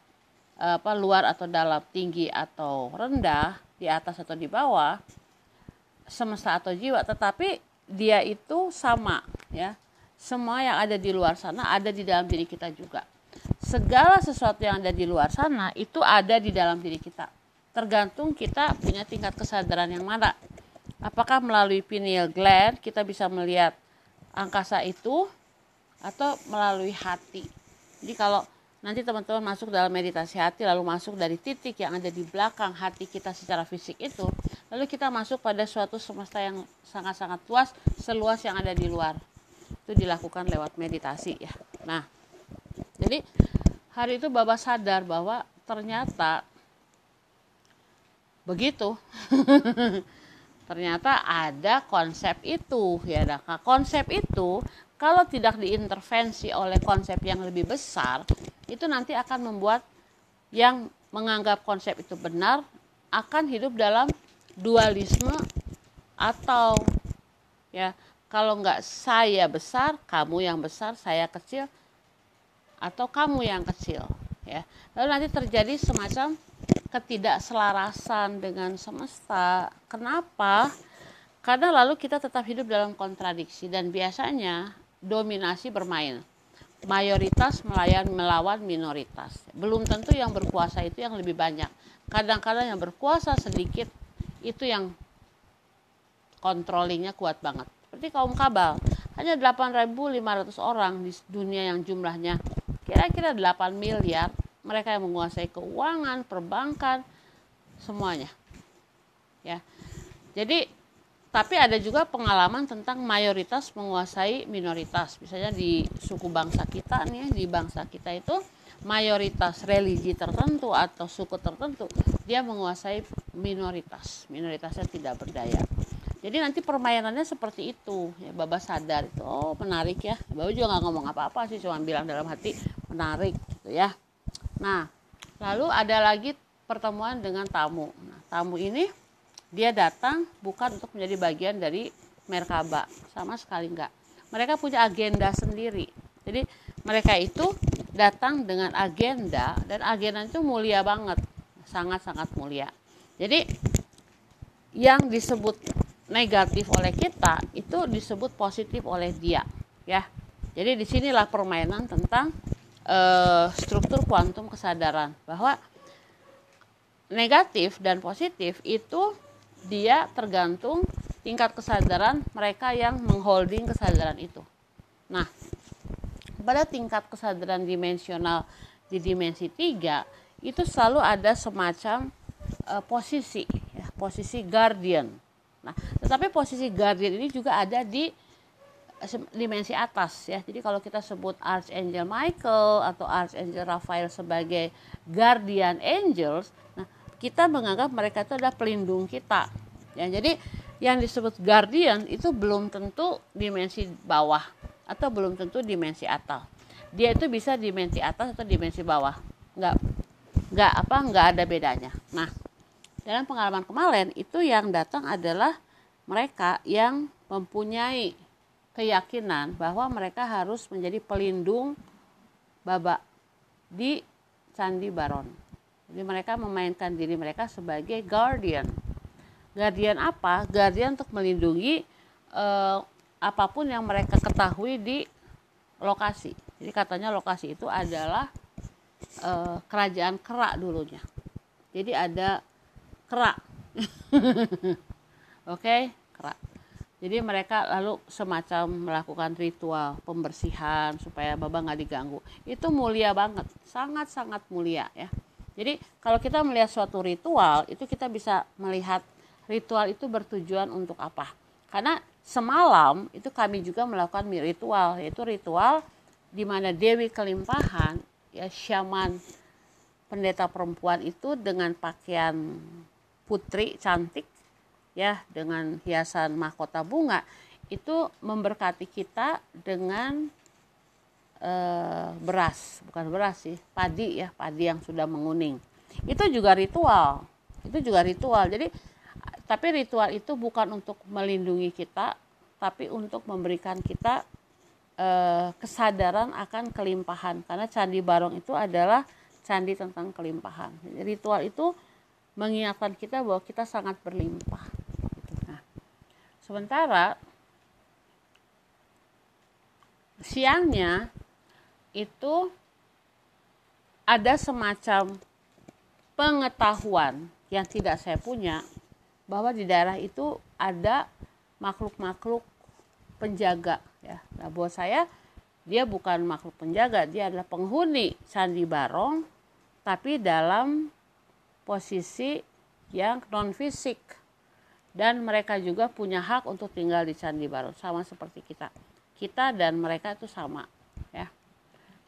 Speaker 1: uh, apa luar atau dalam. Tinggi atau rendah di atas atau di bawah. Semesta atau jiwa. Tetapi dia itu sama ya. Semua yang ada di luar sana ada di dalam diri kita juga. Segala sesuatu yang ada di luar sana itu ada di dalam diri kita tergantung kita punya tingkat kesadaran yang mana. Apakah melalui pineal gland kita bisa melihat angkasa itu atau melalui hati. Jadi kalau nanti teman-teman masuk dalam meditasi hati lalu masuk dari titik yang ada di belakang hati kita secara fisik itu, lalu kita masuk pada suatu semesta yang sangat-sangat luas, seluas yang ada di luar. Itu dilakukan lewat meditasi ya. Nah, jadi hari itu Bapak sadar bahwa ternyata begitu. Ternyata ada konsep itu ya. Nah konsep itu kalau tidak diintervensi oleh konsep yang lebih besar itu nanti akan membuat yang menganggap konsep itu benar akan hidup dalam dualisme atau ya kalau nggak saya besar kamu yang besar saya kecil atau kamu yang kecil ya. Lalu nanti terjadi semacam ketidakselarasan dengan semesta. Kenapa? Karena lalu kita tetap hidup dalam kontradiksi dan biasanya dominasi bermain. mayoritas melayan melawan minoritas. Belum tentu yang berkuasa itu yang lebih banyak. Kadang-kadang yang berkuasa sedikit itu yang controllingnya kuat banget. Seperti kaum kabal, hanya 8.500 orang di dunia yang jumlahnya kira-kira 8 miliar. Mereka yang menguasai keuangan, perbankan, semuanya. Ya. Jadi tapi ada juga pengalaman tentang mayoritas menguasai minoritas. Misalnya di suku bangsa kita nih, di bangsa kita itu mayoritas religi tertentu atau suku tertentu dia menguasai minoritas. Minoritasnya tidak berdaya. Jadi nanti permainannya seperti itu. Ya, Baba sadar itu. Oh, menarik ya. Baba juga nggak ngomong apa-apa sih, cuma bilang dalam hati menarik gitu ya. Nah, lalu ada lagi pertemuan dengan tamu. Nah, tamu ini dia datang bukan untuk menjadi bagian dari Merkaba sama sekali enggak mereka punya agenda sendiri. Jadi mereka itu datang dengan agenda dan agenda itu mulia banget. Sangat-sangat mulia. Jadi yang disebut negatif oleh kita itu disebut positif oleh dia ya. Jadi di sinilah permainan tentang uh, struktur kuantum kesadaran bahwa negatif dan positif itu dia tergantung tingkat kesadaran mereka yang mengholding kesadaran itu. Nah, pada tingkat kesadaran dimensional di dimensi 3 itu selalu ada semacam uh, posisi ya, posisi guardian. Nah, tetapi posisi guardian ini juga ada di dimensi atas ya. Jadi kalau kita sebut Archangel Michael atau Archangel Raphael sebagai guardian angels, nah kita menganggap mereka itu adalah pelindung kita. Ya, jadi yang disebut guardian itu belum tentu dimensi bawah atau belum tentu dimensi atas. Dia itu bisa dimensi atas atau dimensi bawah. Enggak enggak apa enggak ada bedanya. Nah, dalam pengalaman kemarin itu yang datang adalah mereka yang mempunyai keyakinan bahwa mereka harus menjadi pelindung babak di Candi Baron. Jadi mereka memainkan diri mereka sebagai guardian. Guardian apa? Guardian untuk melindungi eh, apa pun yang mereka ketahui di lokasi. Jadi katanya lokasi itu adalah eh, kerajaan Kerak dulunya. Jadi ada Kerak. Oke, okay? Kerak. Jadi mereka lalu semacam melakukan ritual pembersihan supaya baba nggak diganggu. Itu mulia banget, sangat-sangat mulia ya. Jadi kalau kita melihat suatu ritual itu kita bisa melihat ritual itu bertujuan untuk apa. Karena semalam itu kami juga melakukan ritual, yaitu ritual di mana Dewi Kelimpahan, ya syaman pendeta perempuan itu dengan pakaian putri cantik, ya dengan hiasan mahkota bunga, itu memberkati kita dengan uh, beras, bukan beras sih, padi ya, padi yang sudah menguning. Itu juga ritual. Itu juga ritual. Jadi tapi ritual itu bukan untuk melindungi kita, tapi untuk memberikan kita uh, kesadaran akan kelimpahan. Karena candi Barong itu adalah candi tentang kelimpahan. Ritual itu mengingatkan kita bahwa kita sangat berlimpah. Sementara siangnya itu ada semacam pengetahuan yang tidak saya punya bahwa di daerah itu ada makhluk-makhluk penjaga ya. Nah, buat saya dia bukan makhluk penjaga, dia adalah penghuni Candi Barong tapi dalam posisi yang non fisik dan mereka juga punya hak untuk tinggal di Candi Barong sama seperti kita. Kita dan mereka itu sama ya.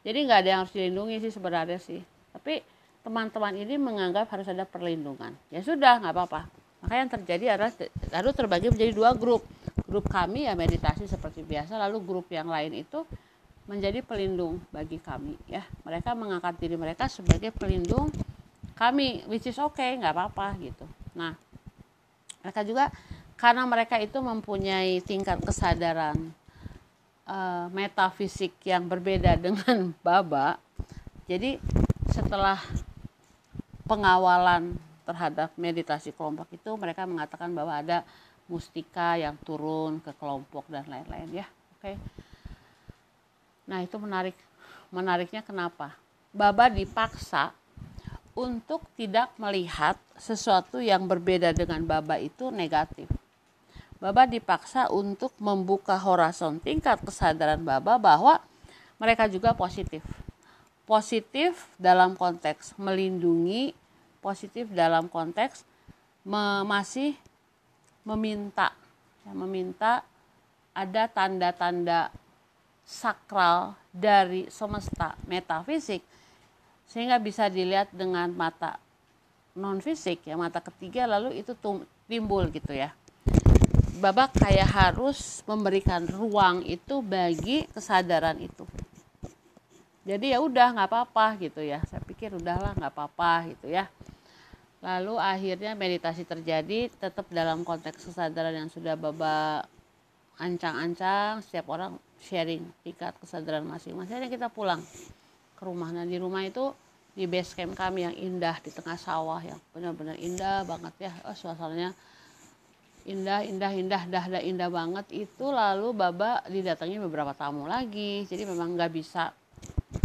Speaker 1: Jadi nggak ada yang harus dilindungi sih sebenarnya sih. Tapi teman-teman ini menganggap harus ada perlindungan. Ya sudah nggak apa-apa. Maka yang terjadi adalah lalu terbagi menjadi dua grup. Grup kami ya meditasi seperti biasa, lalu grup yang lain itu menjadi pelindung bagi kami ya. Mereka mengangkat diri mereka sebagai pelindung kami, which is okay, nggak apa-apa gitu. Nah, mereka juga karena mereka itu mempunyai tingkat kesadaran uh, metafisik yang berbeda dengan baba. Jadi setelah pengawalan terhadap meditasi kelompok itu mereka mengatakan bahwa ada mustika yang turun ke kelompok dan lain-lain ya. Oke. Nah itu menarik menariknya kenapa? Baba dipaksa untuk tidak melihat sesuatu yang berbeda dengan baba itu negatif Baba dipaksa untuk membuka horizon tingkat kesadaran Baba bahwa mereka juga positif. Positif dalam konteks melindungi, positif dalam konteks masih meminta, ya, meminta ada tanda-tanda sakral dari semesta metafisik sehingga bisa dilihat dengan mata non fisik ya mata ketiga lalu itu timbul gitu ya. Babak kayak harus memberikan ruang itu bagi kesadaran itu. Jadi ya udah nggak apa-apa gitu ya. Saya pikir udahlah nggak apa-apa gitu ya. Lalu akhirnya meditasi terjadi tetap dalam konteks kesadaran yang sudah babak ancang-ancang setiap orang sharing tingkat kesadaran masing-masing. Kita pulang ke rumah nah di rumah itu di base camp kami yang indah di tengah sawah yang benar-benar indah banget ya. Oh, suasananya indah indah indah dah dah indah banget. Itu lalu baba didatangi beberapa tamu lagi. Jadi memang nggak bisa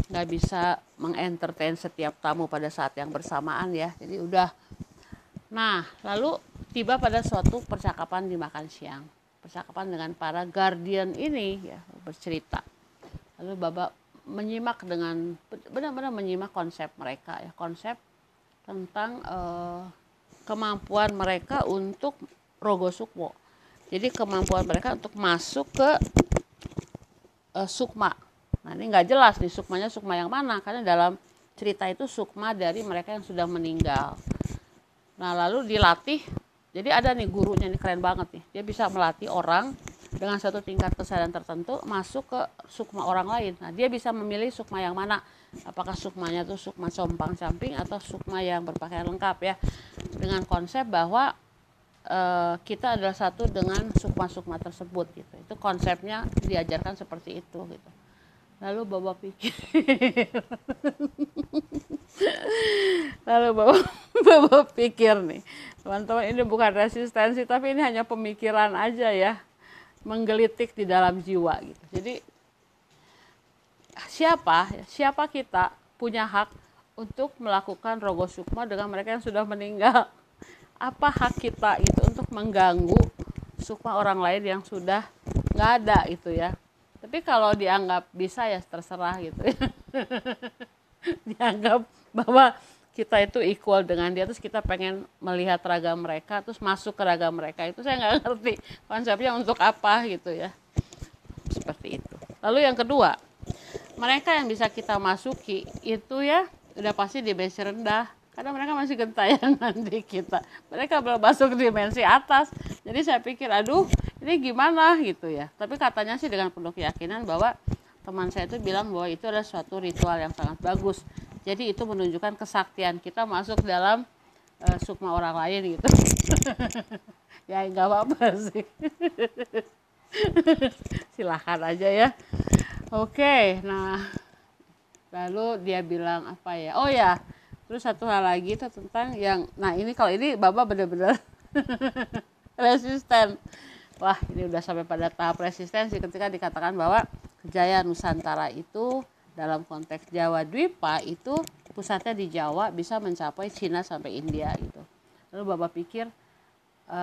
Speaker 1: nggak bisa mengentertain setiap tamu pada saat yang bersamaan ya. Jadi udah. Nah lalu tiba pada suatu percakapan di makan siang. Percakapan dengan para guardian ini ya bercerita. Lalu baba menyimak dengan benar-benar menyimak konsep mereka ya. Konsep tentang uh, kemampuan mereka untuk rogo sukmo. Jadi kemampuan mereka untuk masuk ke uh, sukma. Nah ini nggak jelas nih sukmanya sukma yang mana karena dalam cerita itu sukma dari mereka yang sudah meninggal. Nah lalu dilatih. Jadi ada nih gurunya nih keren banget nih. Dia bisa melatih orang dengan satu tingkat kesadaran tertentu masuk ke sukma orang lain. Nah dia bisa memilih sukma yang mana. Apakah sukmanya itu sukma sompang samping atau sukma yang berpakaian lengkap ya. Dengan konsep bahwa uh, kita adalah satu dengan sukma-sukma tersebut gitu. Itu konsepnya diajarkan seperti itu gitu. Lalu bapak pikir lalu bapak bapak pikir nih teman-teman ini bukan resistensi tapi ini hanya pemikiran aja ya menggelitik di dalam jiwa gitu. Jadi siapa siapa kita punya hak untuk melakukan rogo sukma dengan mereka yang sudah meninggal? Apa hak kita itu untuk mengganggu sukma orang lain yang sudah nggak ada itu ya? Tapi kalau dianggap bisa ya terserah gitu. Dianggap bahwa kita itu equal dengan dia terus kita pengen melihat ragam mereka terus masuk ke ragam mereka. Itu saya nggak ngerti konsepnya untuk apa gitu ya. Seperti itu. Lalu yang kedua mereka yang bisa kita masuki itu ya udah pasti dimensi rendah. Karena mereka masih gentayangan di kita. Mereka belum masuk dimensi atas. Jadi saya pikir aduh ini gimana? gitu ya. Tapi katanya sih dengan penuh keyakinan bahwa teman saya itu bilang bahwa itu adalah suatu ritual yang sangat bagus jadi itu menunjukkan kesaktian kita masuk dalam uh, sukma orang lain gitu. Ya nggak apa-apa sih. Silahkan aja ya. Oke nah lalu dia bilang apa ya? Oh ya terus satu hal lagi itu tentang yang nah ini kalau ini bapak benar-benar resisten. Wah ini udah sampai pada tahap resistensi ketika dikatakan bahwa kejayaan Nusantara itu dalam konteks Jawa Dwipa itu pusatnya di Jawa bisa mencapai Cina sampai India gitu lalu bapak pikir e,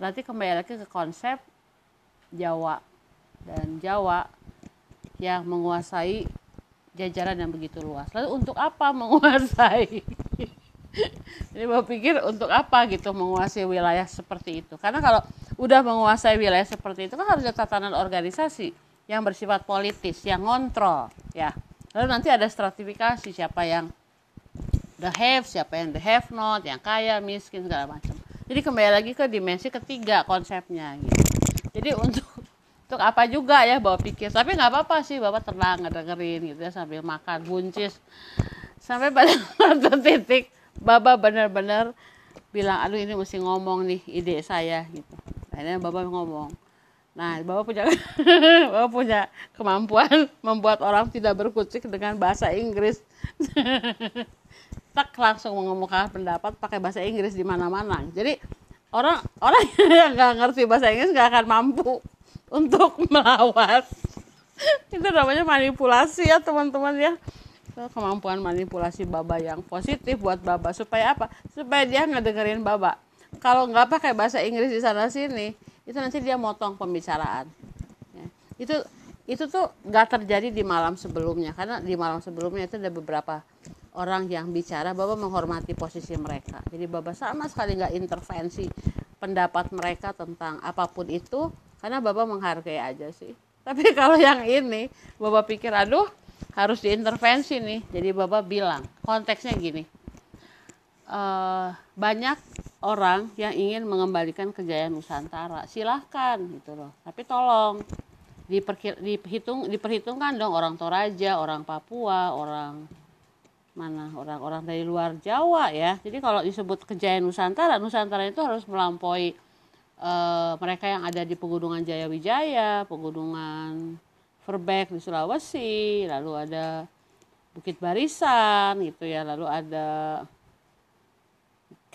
Speaker 1: nanti kembali lagi ke konsep Jawa dan Jawa yang menguasai jajaran yang begitu luas. Lalu untuk apa menguasai? Jadi mau pikir untuk apa gitu menguasai wilayah seperti itu? Karena kalau udah menguasai wilayah seperti itu kan harus ada tatanan organisasi yang bersifat politis, yang ngontrol, ya. Lalu nanti ada stratifikasi siapa yang the have, siapa yang the have not, yang kaya, miskin segala macam. Jadi kembali lagi ke dimensi ketiga konsepnya gitu. Jadi untuk untuk apa juga ya bawa pikir tapi nggak apa-apa sih bapak tenang dengerin gitu ya sambil makan buncis sampai pada satu titik bapak benar-benar bilang aduh ini mesti ngomong nih ide saya gitu akhirnya bapak ngomong nah bapak punya bapak punya kemampuan membuat orang tidak berkucik dengan bahasa Inggris. Tak langsung mengumumkan pendapat pakai bahasa Inggris di mana-mana. Jadi orang orang yang nggak ngerti bahasa Inggris nggak akan mampu untuk melawan itu namanya manipulasi ya teman-teman ya. Kemampuan manipulasi baba yang positif buat baba. Supaya apa? Supaya dia ngedengerin baba. Kalau nggak pakai bahasa Inggris di sana sini itu nanti dia motong pembicaraan. Ya. itu itu tuh nggak terjadi di malam sebelumnya karena di malam sebelumnya itu ada beberapa orang yang bicara baba menghormati posisi mereka. Jadi baba sama sekali nggak intervensi pendapat mereka tentang apa pun itu karena baba menghargai aja sih. Tapi kalau yang ini baba pikir aduh harus diintervensi nih. Jadi bapak bilang konteksnya gini. Uh, banyak orang yang ingin mengembalikan kejayaan Nusantara. Silahkan gitu loh. Tapi tolong diperkir, dihitung diperhitungkan dong orang Toraja orang Papua orang mana orang-orang dari luar Jawa ya. Jadi kalau disebut kejayaan Nusantara Nusantara itu harus melampaui uh, mereka yang ada di pegunungan Jayawijaya pegunungan Verbek di Sulawesi, lalu ada Bukit Barisan gitu ya, lalu ada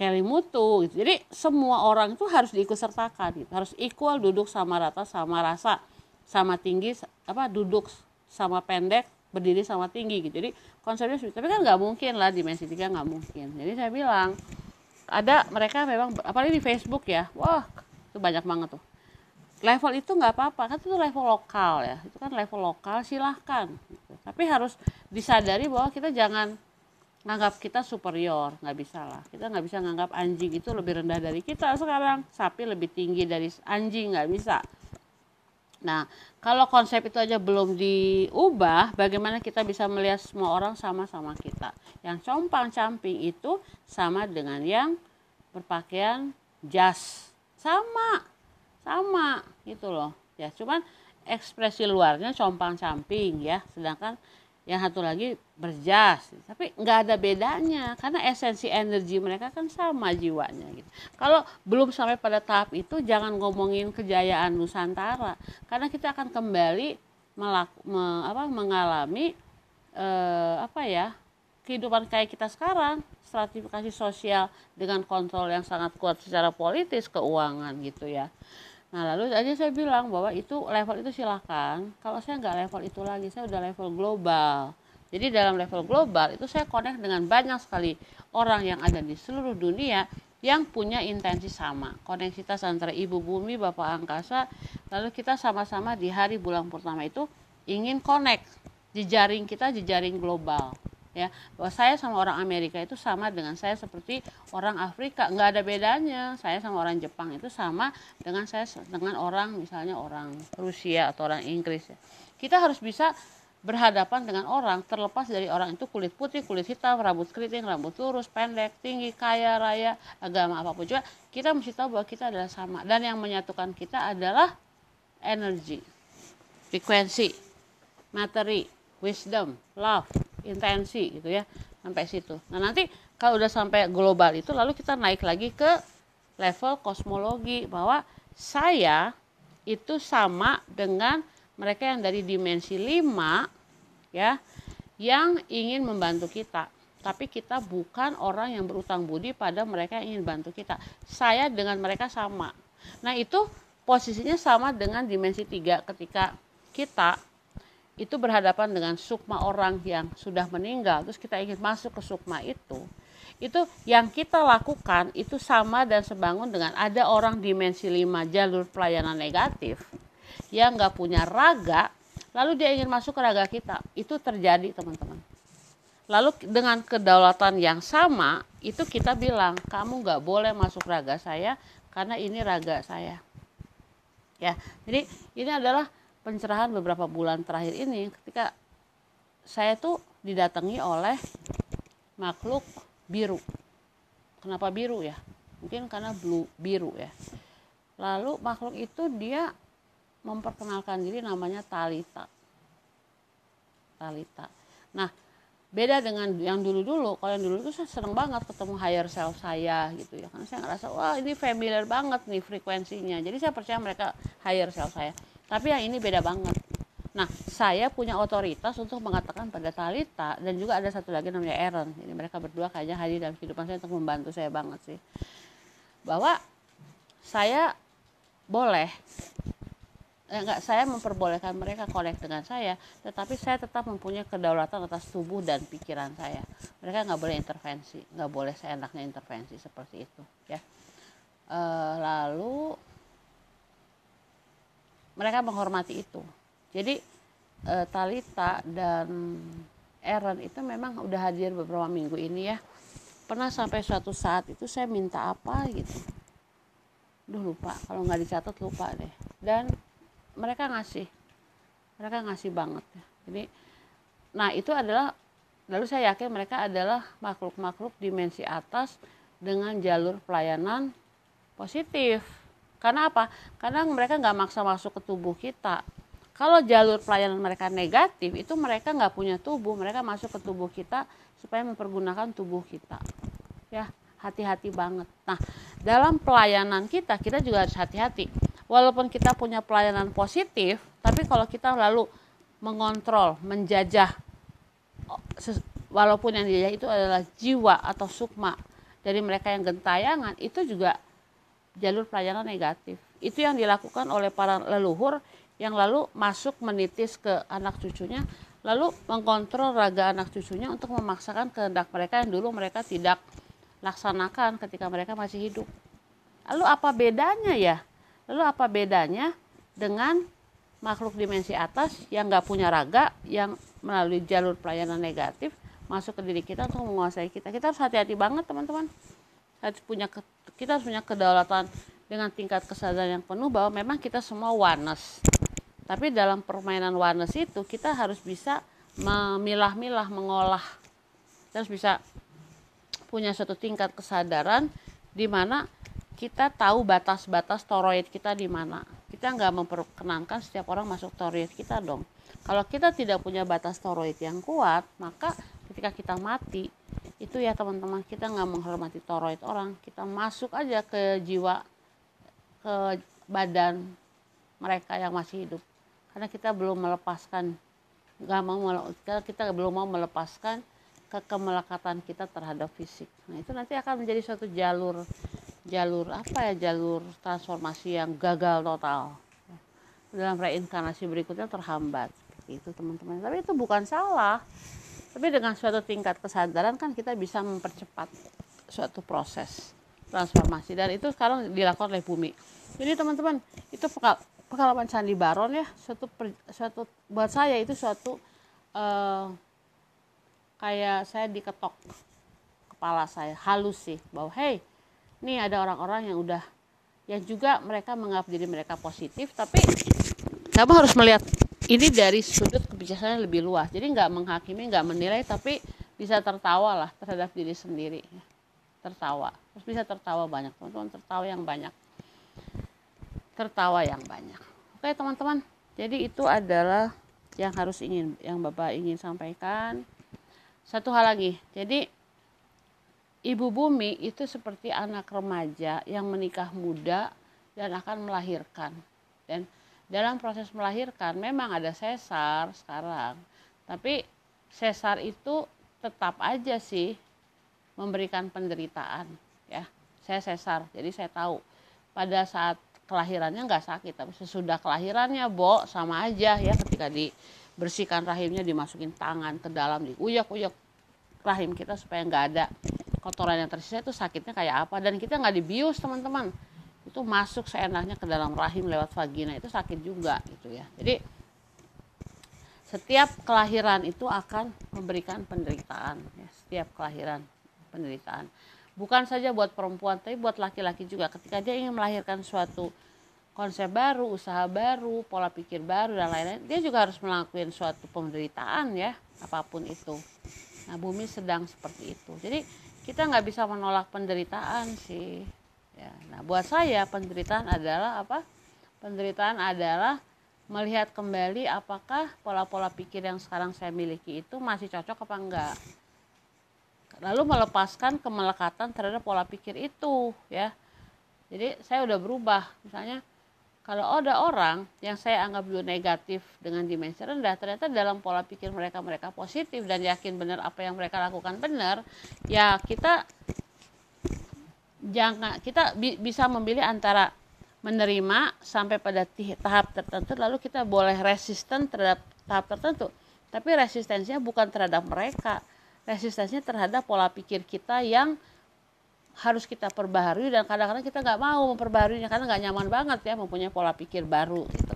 Speaker 1: Kelimutu gitu. Jadi semua orang itu harus diikut sertakan gitu. Harus equal duduk sama rata sama rasa sama tinggi apa duduk sama pendek berdiri sama tinggi gitu. Jadi konsepnya tapi kan nggak mungkin lah dimensi tiga nggak mungkin. Jadi saya bilang ada mereka memang apalagi di Facebook ya. Wah, itu banyak banget tuh level itu nggak apa-apa kan itu level lokal ya itu kan level lokal silahkan gitu. tapi harus disadari bahwa kita jangan nganggap kita superior nggak bisa lah. Kita nggak bisa nganggap anjing itu lebih rendah dari kita sekarang. Sapi lebih tinggi dari anjing nggak bisa. Nah kalau konsep itu aja belum diubah bagaimana kita bisa melihat semua orang sama-sama kita? Yang compang camping itu sama dengan yang berpakaian jas. Sama sama gitu loh. Ya cuman ekspresi luarnya compang camping ya. Sedangkan yang satu lagi berjas. Tapi nggak ada bedanya karena esensi energi mereka kan sama jiwanya gitu. Kalau belum sampai pada tahap itu jangan ngomongin kejayaan Nusantara karena kita akan kembali melak, me, apa, mengalami eh, apa ya kehidupan kayak kita sekarang. Stratifikasi sosial dengan kontrol yang sangat kuat secara politis keuangan gitu ya Nah lalu aja saya bilang bahwa itu level itu silahkan. Kalau saya nggak level itu lagi, saya udah level global. Jadi dalam level global itu saya connect dengan banyak sekali orang yang ada di seluruh dunia yang punya intensi sama. Koneksitas antara ibu bumi, bapak angkasa, lalu kita sama-sama di hari bulan pertama itu ingin connect. Jejaring kita jejaring global ya. Bahwa saya sama orang Amerika itu sama dengan saya seperti orang Afrika. Nggak ada bedanya. Saya sama orang Jepang itu sama dengan saya dengan orang misalnya orang Rusia atau orang Inggris ya. Kita harus bisa berhadapan dengan orang terlepas dari orang itu kulit putih, kulit hitam, rambut keriting, rambut lurus, pendek, tinggi, kaya, raya, agama apa pun juga. Kita mesti tahu bahwa kita adalah sama. Dan yang menyatukan kita adalah energi, frekuensi, materi, wisdom, love, intensi gitu ya sampai situ. Nah nanti kalau udah sampai global itu lalu kita naik lagi ke level kosmologi bahwa saya itu sama dengan mereka yang dari dimensi 5 ya yang ingin membantu kita. Tapi kita bukan orang yang berutang budi pada mereka yang ingin bantu kita. Saya dengan mereka sama. Nah itu posisinya sama dengan dimensi 3 ketika kita itu berhadapan dengan sukma orang yang sudah meninggal. Terus kita ingin masuk ke sukma itu. Itu yang kita lakukan itu sama dan sebangun dengan ada orang dimensi 5 jalur pelayanan negatif. Yang nggak punya raga lalu dia ingin masuk ke raga kita. Itu terjadi teman-teman. Lalu dengan kedaulatan yang sama itu kita bilang kamu nggak boleh masuk raga saya karena ini raga saya. Ya jadi ini adalah pencerahan beberapa bulan terakhir ini ketika saya tuh didatangi oleh makhluk biru. Kenapa biru ya? Mungkin karena blue biru ya. Lalu makhluk itu dia memperkenalkan diri namanya Talita. Talita. Nah, beda dengan yang dulu-dulu. Kalau yang dulu itu saya seneng banget ketemu higher self saya gitu ya. Karena saya ngerasa wah ini familiar banget nih frekuensinya. Jadi saya percaya mereka higher self saya tapi yang ini beda banget. Nah saya punya otoritas untuk mengatakan pada Talita dan juga ada satu lagi namanya Aaron. Jadi mereka berdua kayaknya hadir dalam kehidupan saya untuk membantu saya banget sih. Bahwa saya boleh enggak saya memperbolehkan mereka connect dengan saya tetapi saya tetap mempunyai kedaulatan atas tubuh dan pikiran saya. Mereka nggak boleh intervensi nggak boleh saya enaknya intervensi seperti itu ya. E, lalu mereka menghormati itu. Jadi e, Talita dan Aaron itu memang udah hadir beberapa minggu ini ya. Pernah sampai suatu saat itu saya minta apa gitu. Duh lupa. Kalau nggak dicatat lupa deh. Dan mereka ngasih. Mereka ngasih banget jadi nah itu adalah lalu saya yakin mereka adalah makhluk-makhluk dimensi atas dengan jalur pelayanan positif karena apa karena mereka nggak maksa masuk ke tubuh kita kalau jalur pelayanan mereka negatif itu mereka nggak punya tubuh mereka masuk ke tubuh kita supaya mempergunakan tubuh kita ya hati-hati banget. Nah, dalam pelayanan kita, kita juga harus hati-hati. Walaupun kita punya pelayanan positif, tapi kalau kita lalu mengontrol, menjajah, walaupun yang dijajah itu adalah jiwa atau sukma dari mereka yang gentayangan, itu juga jalur pelayanan negatif. Itu yang dilakukan oleh para leluhur yang lalu masuk menitis ke anak cucunya, lalu mengkontrol raga anak cucunya untuk memaksakan kehendak mereka yang dulu mereka tidak laksanakan ketika mereka masih hidup. Lalu apa bedanya ya? Lalu apa bedanya dengan makhluk dimensi atas yang nggak punya raga, yang melalui jalur pelayanan negatif masuk ke diri kita untuk menguasai kita. Kita harus hati-hati banget teman-teman. Harus punya kita harus punya kedaulatan dengan tingkat kesadaran yang penuh bahwa memang kita semua oneness. Tapi dalam permainan oneness itu kita harus bisa memilah-milah, mengolah. Kita harus bisa punya suatu tingkat kesadaran di mana kita tahu batas-batas toroid kita di mana. Kita nggak memperkenankan setiap orang masuk toroid kita dong. Kalau kita tidak punya batas toroid yang kuat, maka ketika kita mati, itu ya teman-teman kita nggak menghormati toroid orang, kita masuk aja ke jiwa, ke badan mereka yang masih hidup. Karena kita belum melepaskan, nggak mau kita, belum mau melepaskan kekemelekatan kita terhadap fisik. Nah, itu nanti akan menjadi suatu jalur jalur apa ya jalur transformasi yang gagal total dalam reinkarnasi berikutnya terhambat itu teman-teman. Tapi itu bukan salah. Tapi dengan suatu tingkat kesadaran kan kita bisa mempercepat suatu proses transformasi. Dan itu sekarang dilakukan oleh bumi. Jadi teman-teman itu pengalaman Candi Baron ya suatu suatu buat saya itu suatu uh, kayak saya diketok kepala saya halus sih bahwa hey ini ada orang-orang yang udah yang juga mereka menganggap diri mereka positif tapi kamu harus melihat ini dari sudut kebijaksanaan lebih luas. Jadi nggak menghakimi nggak menilai tapi bisa tertawa lah terhadap diri sendiri. Tertawa. Terus bisa tertawa banyak. Teman-teman tertawa yang banyak. Tertawa yang banyak. Oke teman-teman. Jadi itu adalah yang harus ingin yang bapak ingin sampaikan. Satu hal lagi. Jadi ibu bumi itu seperti anak remaja yang menikah muda dan akan melahirkan. Dan dalam proses melahirkan memang ada sesar sekarang. Tapi sesar itu tetap aja sih memberikan penderitaan ya. Saya sesar jadi saya tahu. Pada saat kelahirannya nggak sakit tapi sesudah kelahirannya bo sama aja ya. Ketika di bersihkan rahimnya dimasukin tangan ke dalam diuyak-uyak rahim kita supaya nggak ada kotoran yang tersisa itu sakitnya kayak apa. Dan kita nggak dibius teman-teman itu masuk seenaknya ke dalam rahim lewat vagina itu sakit juga gitu ya jadi setiap kelahiran itu akan memberikan penderitaan ya, setiap kelahiran penderitaan bukan saja buat perempuan tapi buat laki-laki juga ketika dia ingin melahirkan suatu konsep baru, usaha baru, pola pikir baru dan lain-lain, dia juga harus melakukan suatu penderitaan ya, apa pun itu. Nah, bumi sedang seperti itu. Jadi kita nggak bisa menolak penderitaan sih. Ya, nah buat saya penderitaan adalah apa? Penderitaan adalah melihat kembali apakah pola-pola pikir yang sekarang saya miliki itu masih cocok apa enggak. Lalu melepaskan kemelekatan terhadap pola pikir itu ya. Jadi saya udah berubah. Misalnya kalau ada orang yang saya anggap dulu negatif dengan dimensi rendah ternyata dalam pola pikir mereka mereka positif dan yakin benar apa yang mereka lakukan benar ya kita jangan kita bi bisa memilih antara menerima sampai pada tahap tertentu lalu kita boleh resisten terhadap tahap tertentu. Tapi resistensinya bukan terhadap mereka. Resistensinya terhadap pola pikir kita yang harus kita perbaharui dan kadang-kadang kita nggak mau memperbaharuinya karena nggak nyaman banget ya mempunyai pola pikir baru gitu.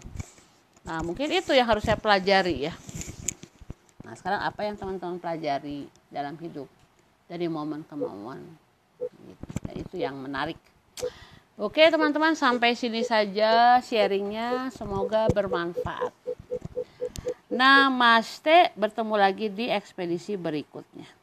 Speaker 1: Nah mungkin itu yang harus saya pelajari ya. Nah sekarang apa yang teman-teman pelajari dalam hidup? Dari momen ke momen itu yang menarik. Oke teman-teman sampai sini saja sharingnya. Semoga bermanfaat. Namaste bertemu lagi di ekspedisi berikutnya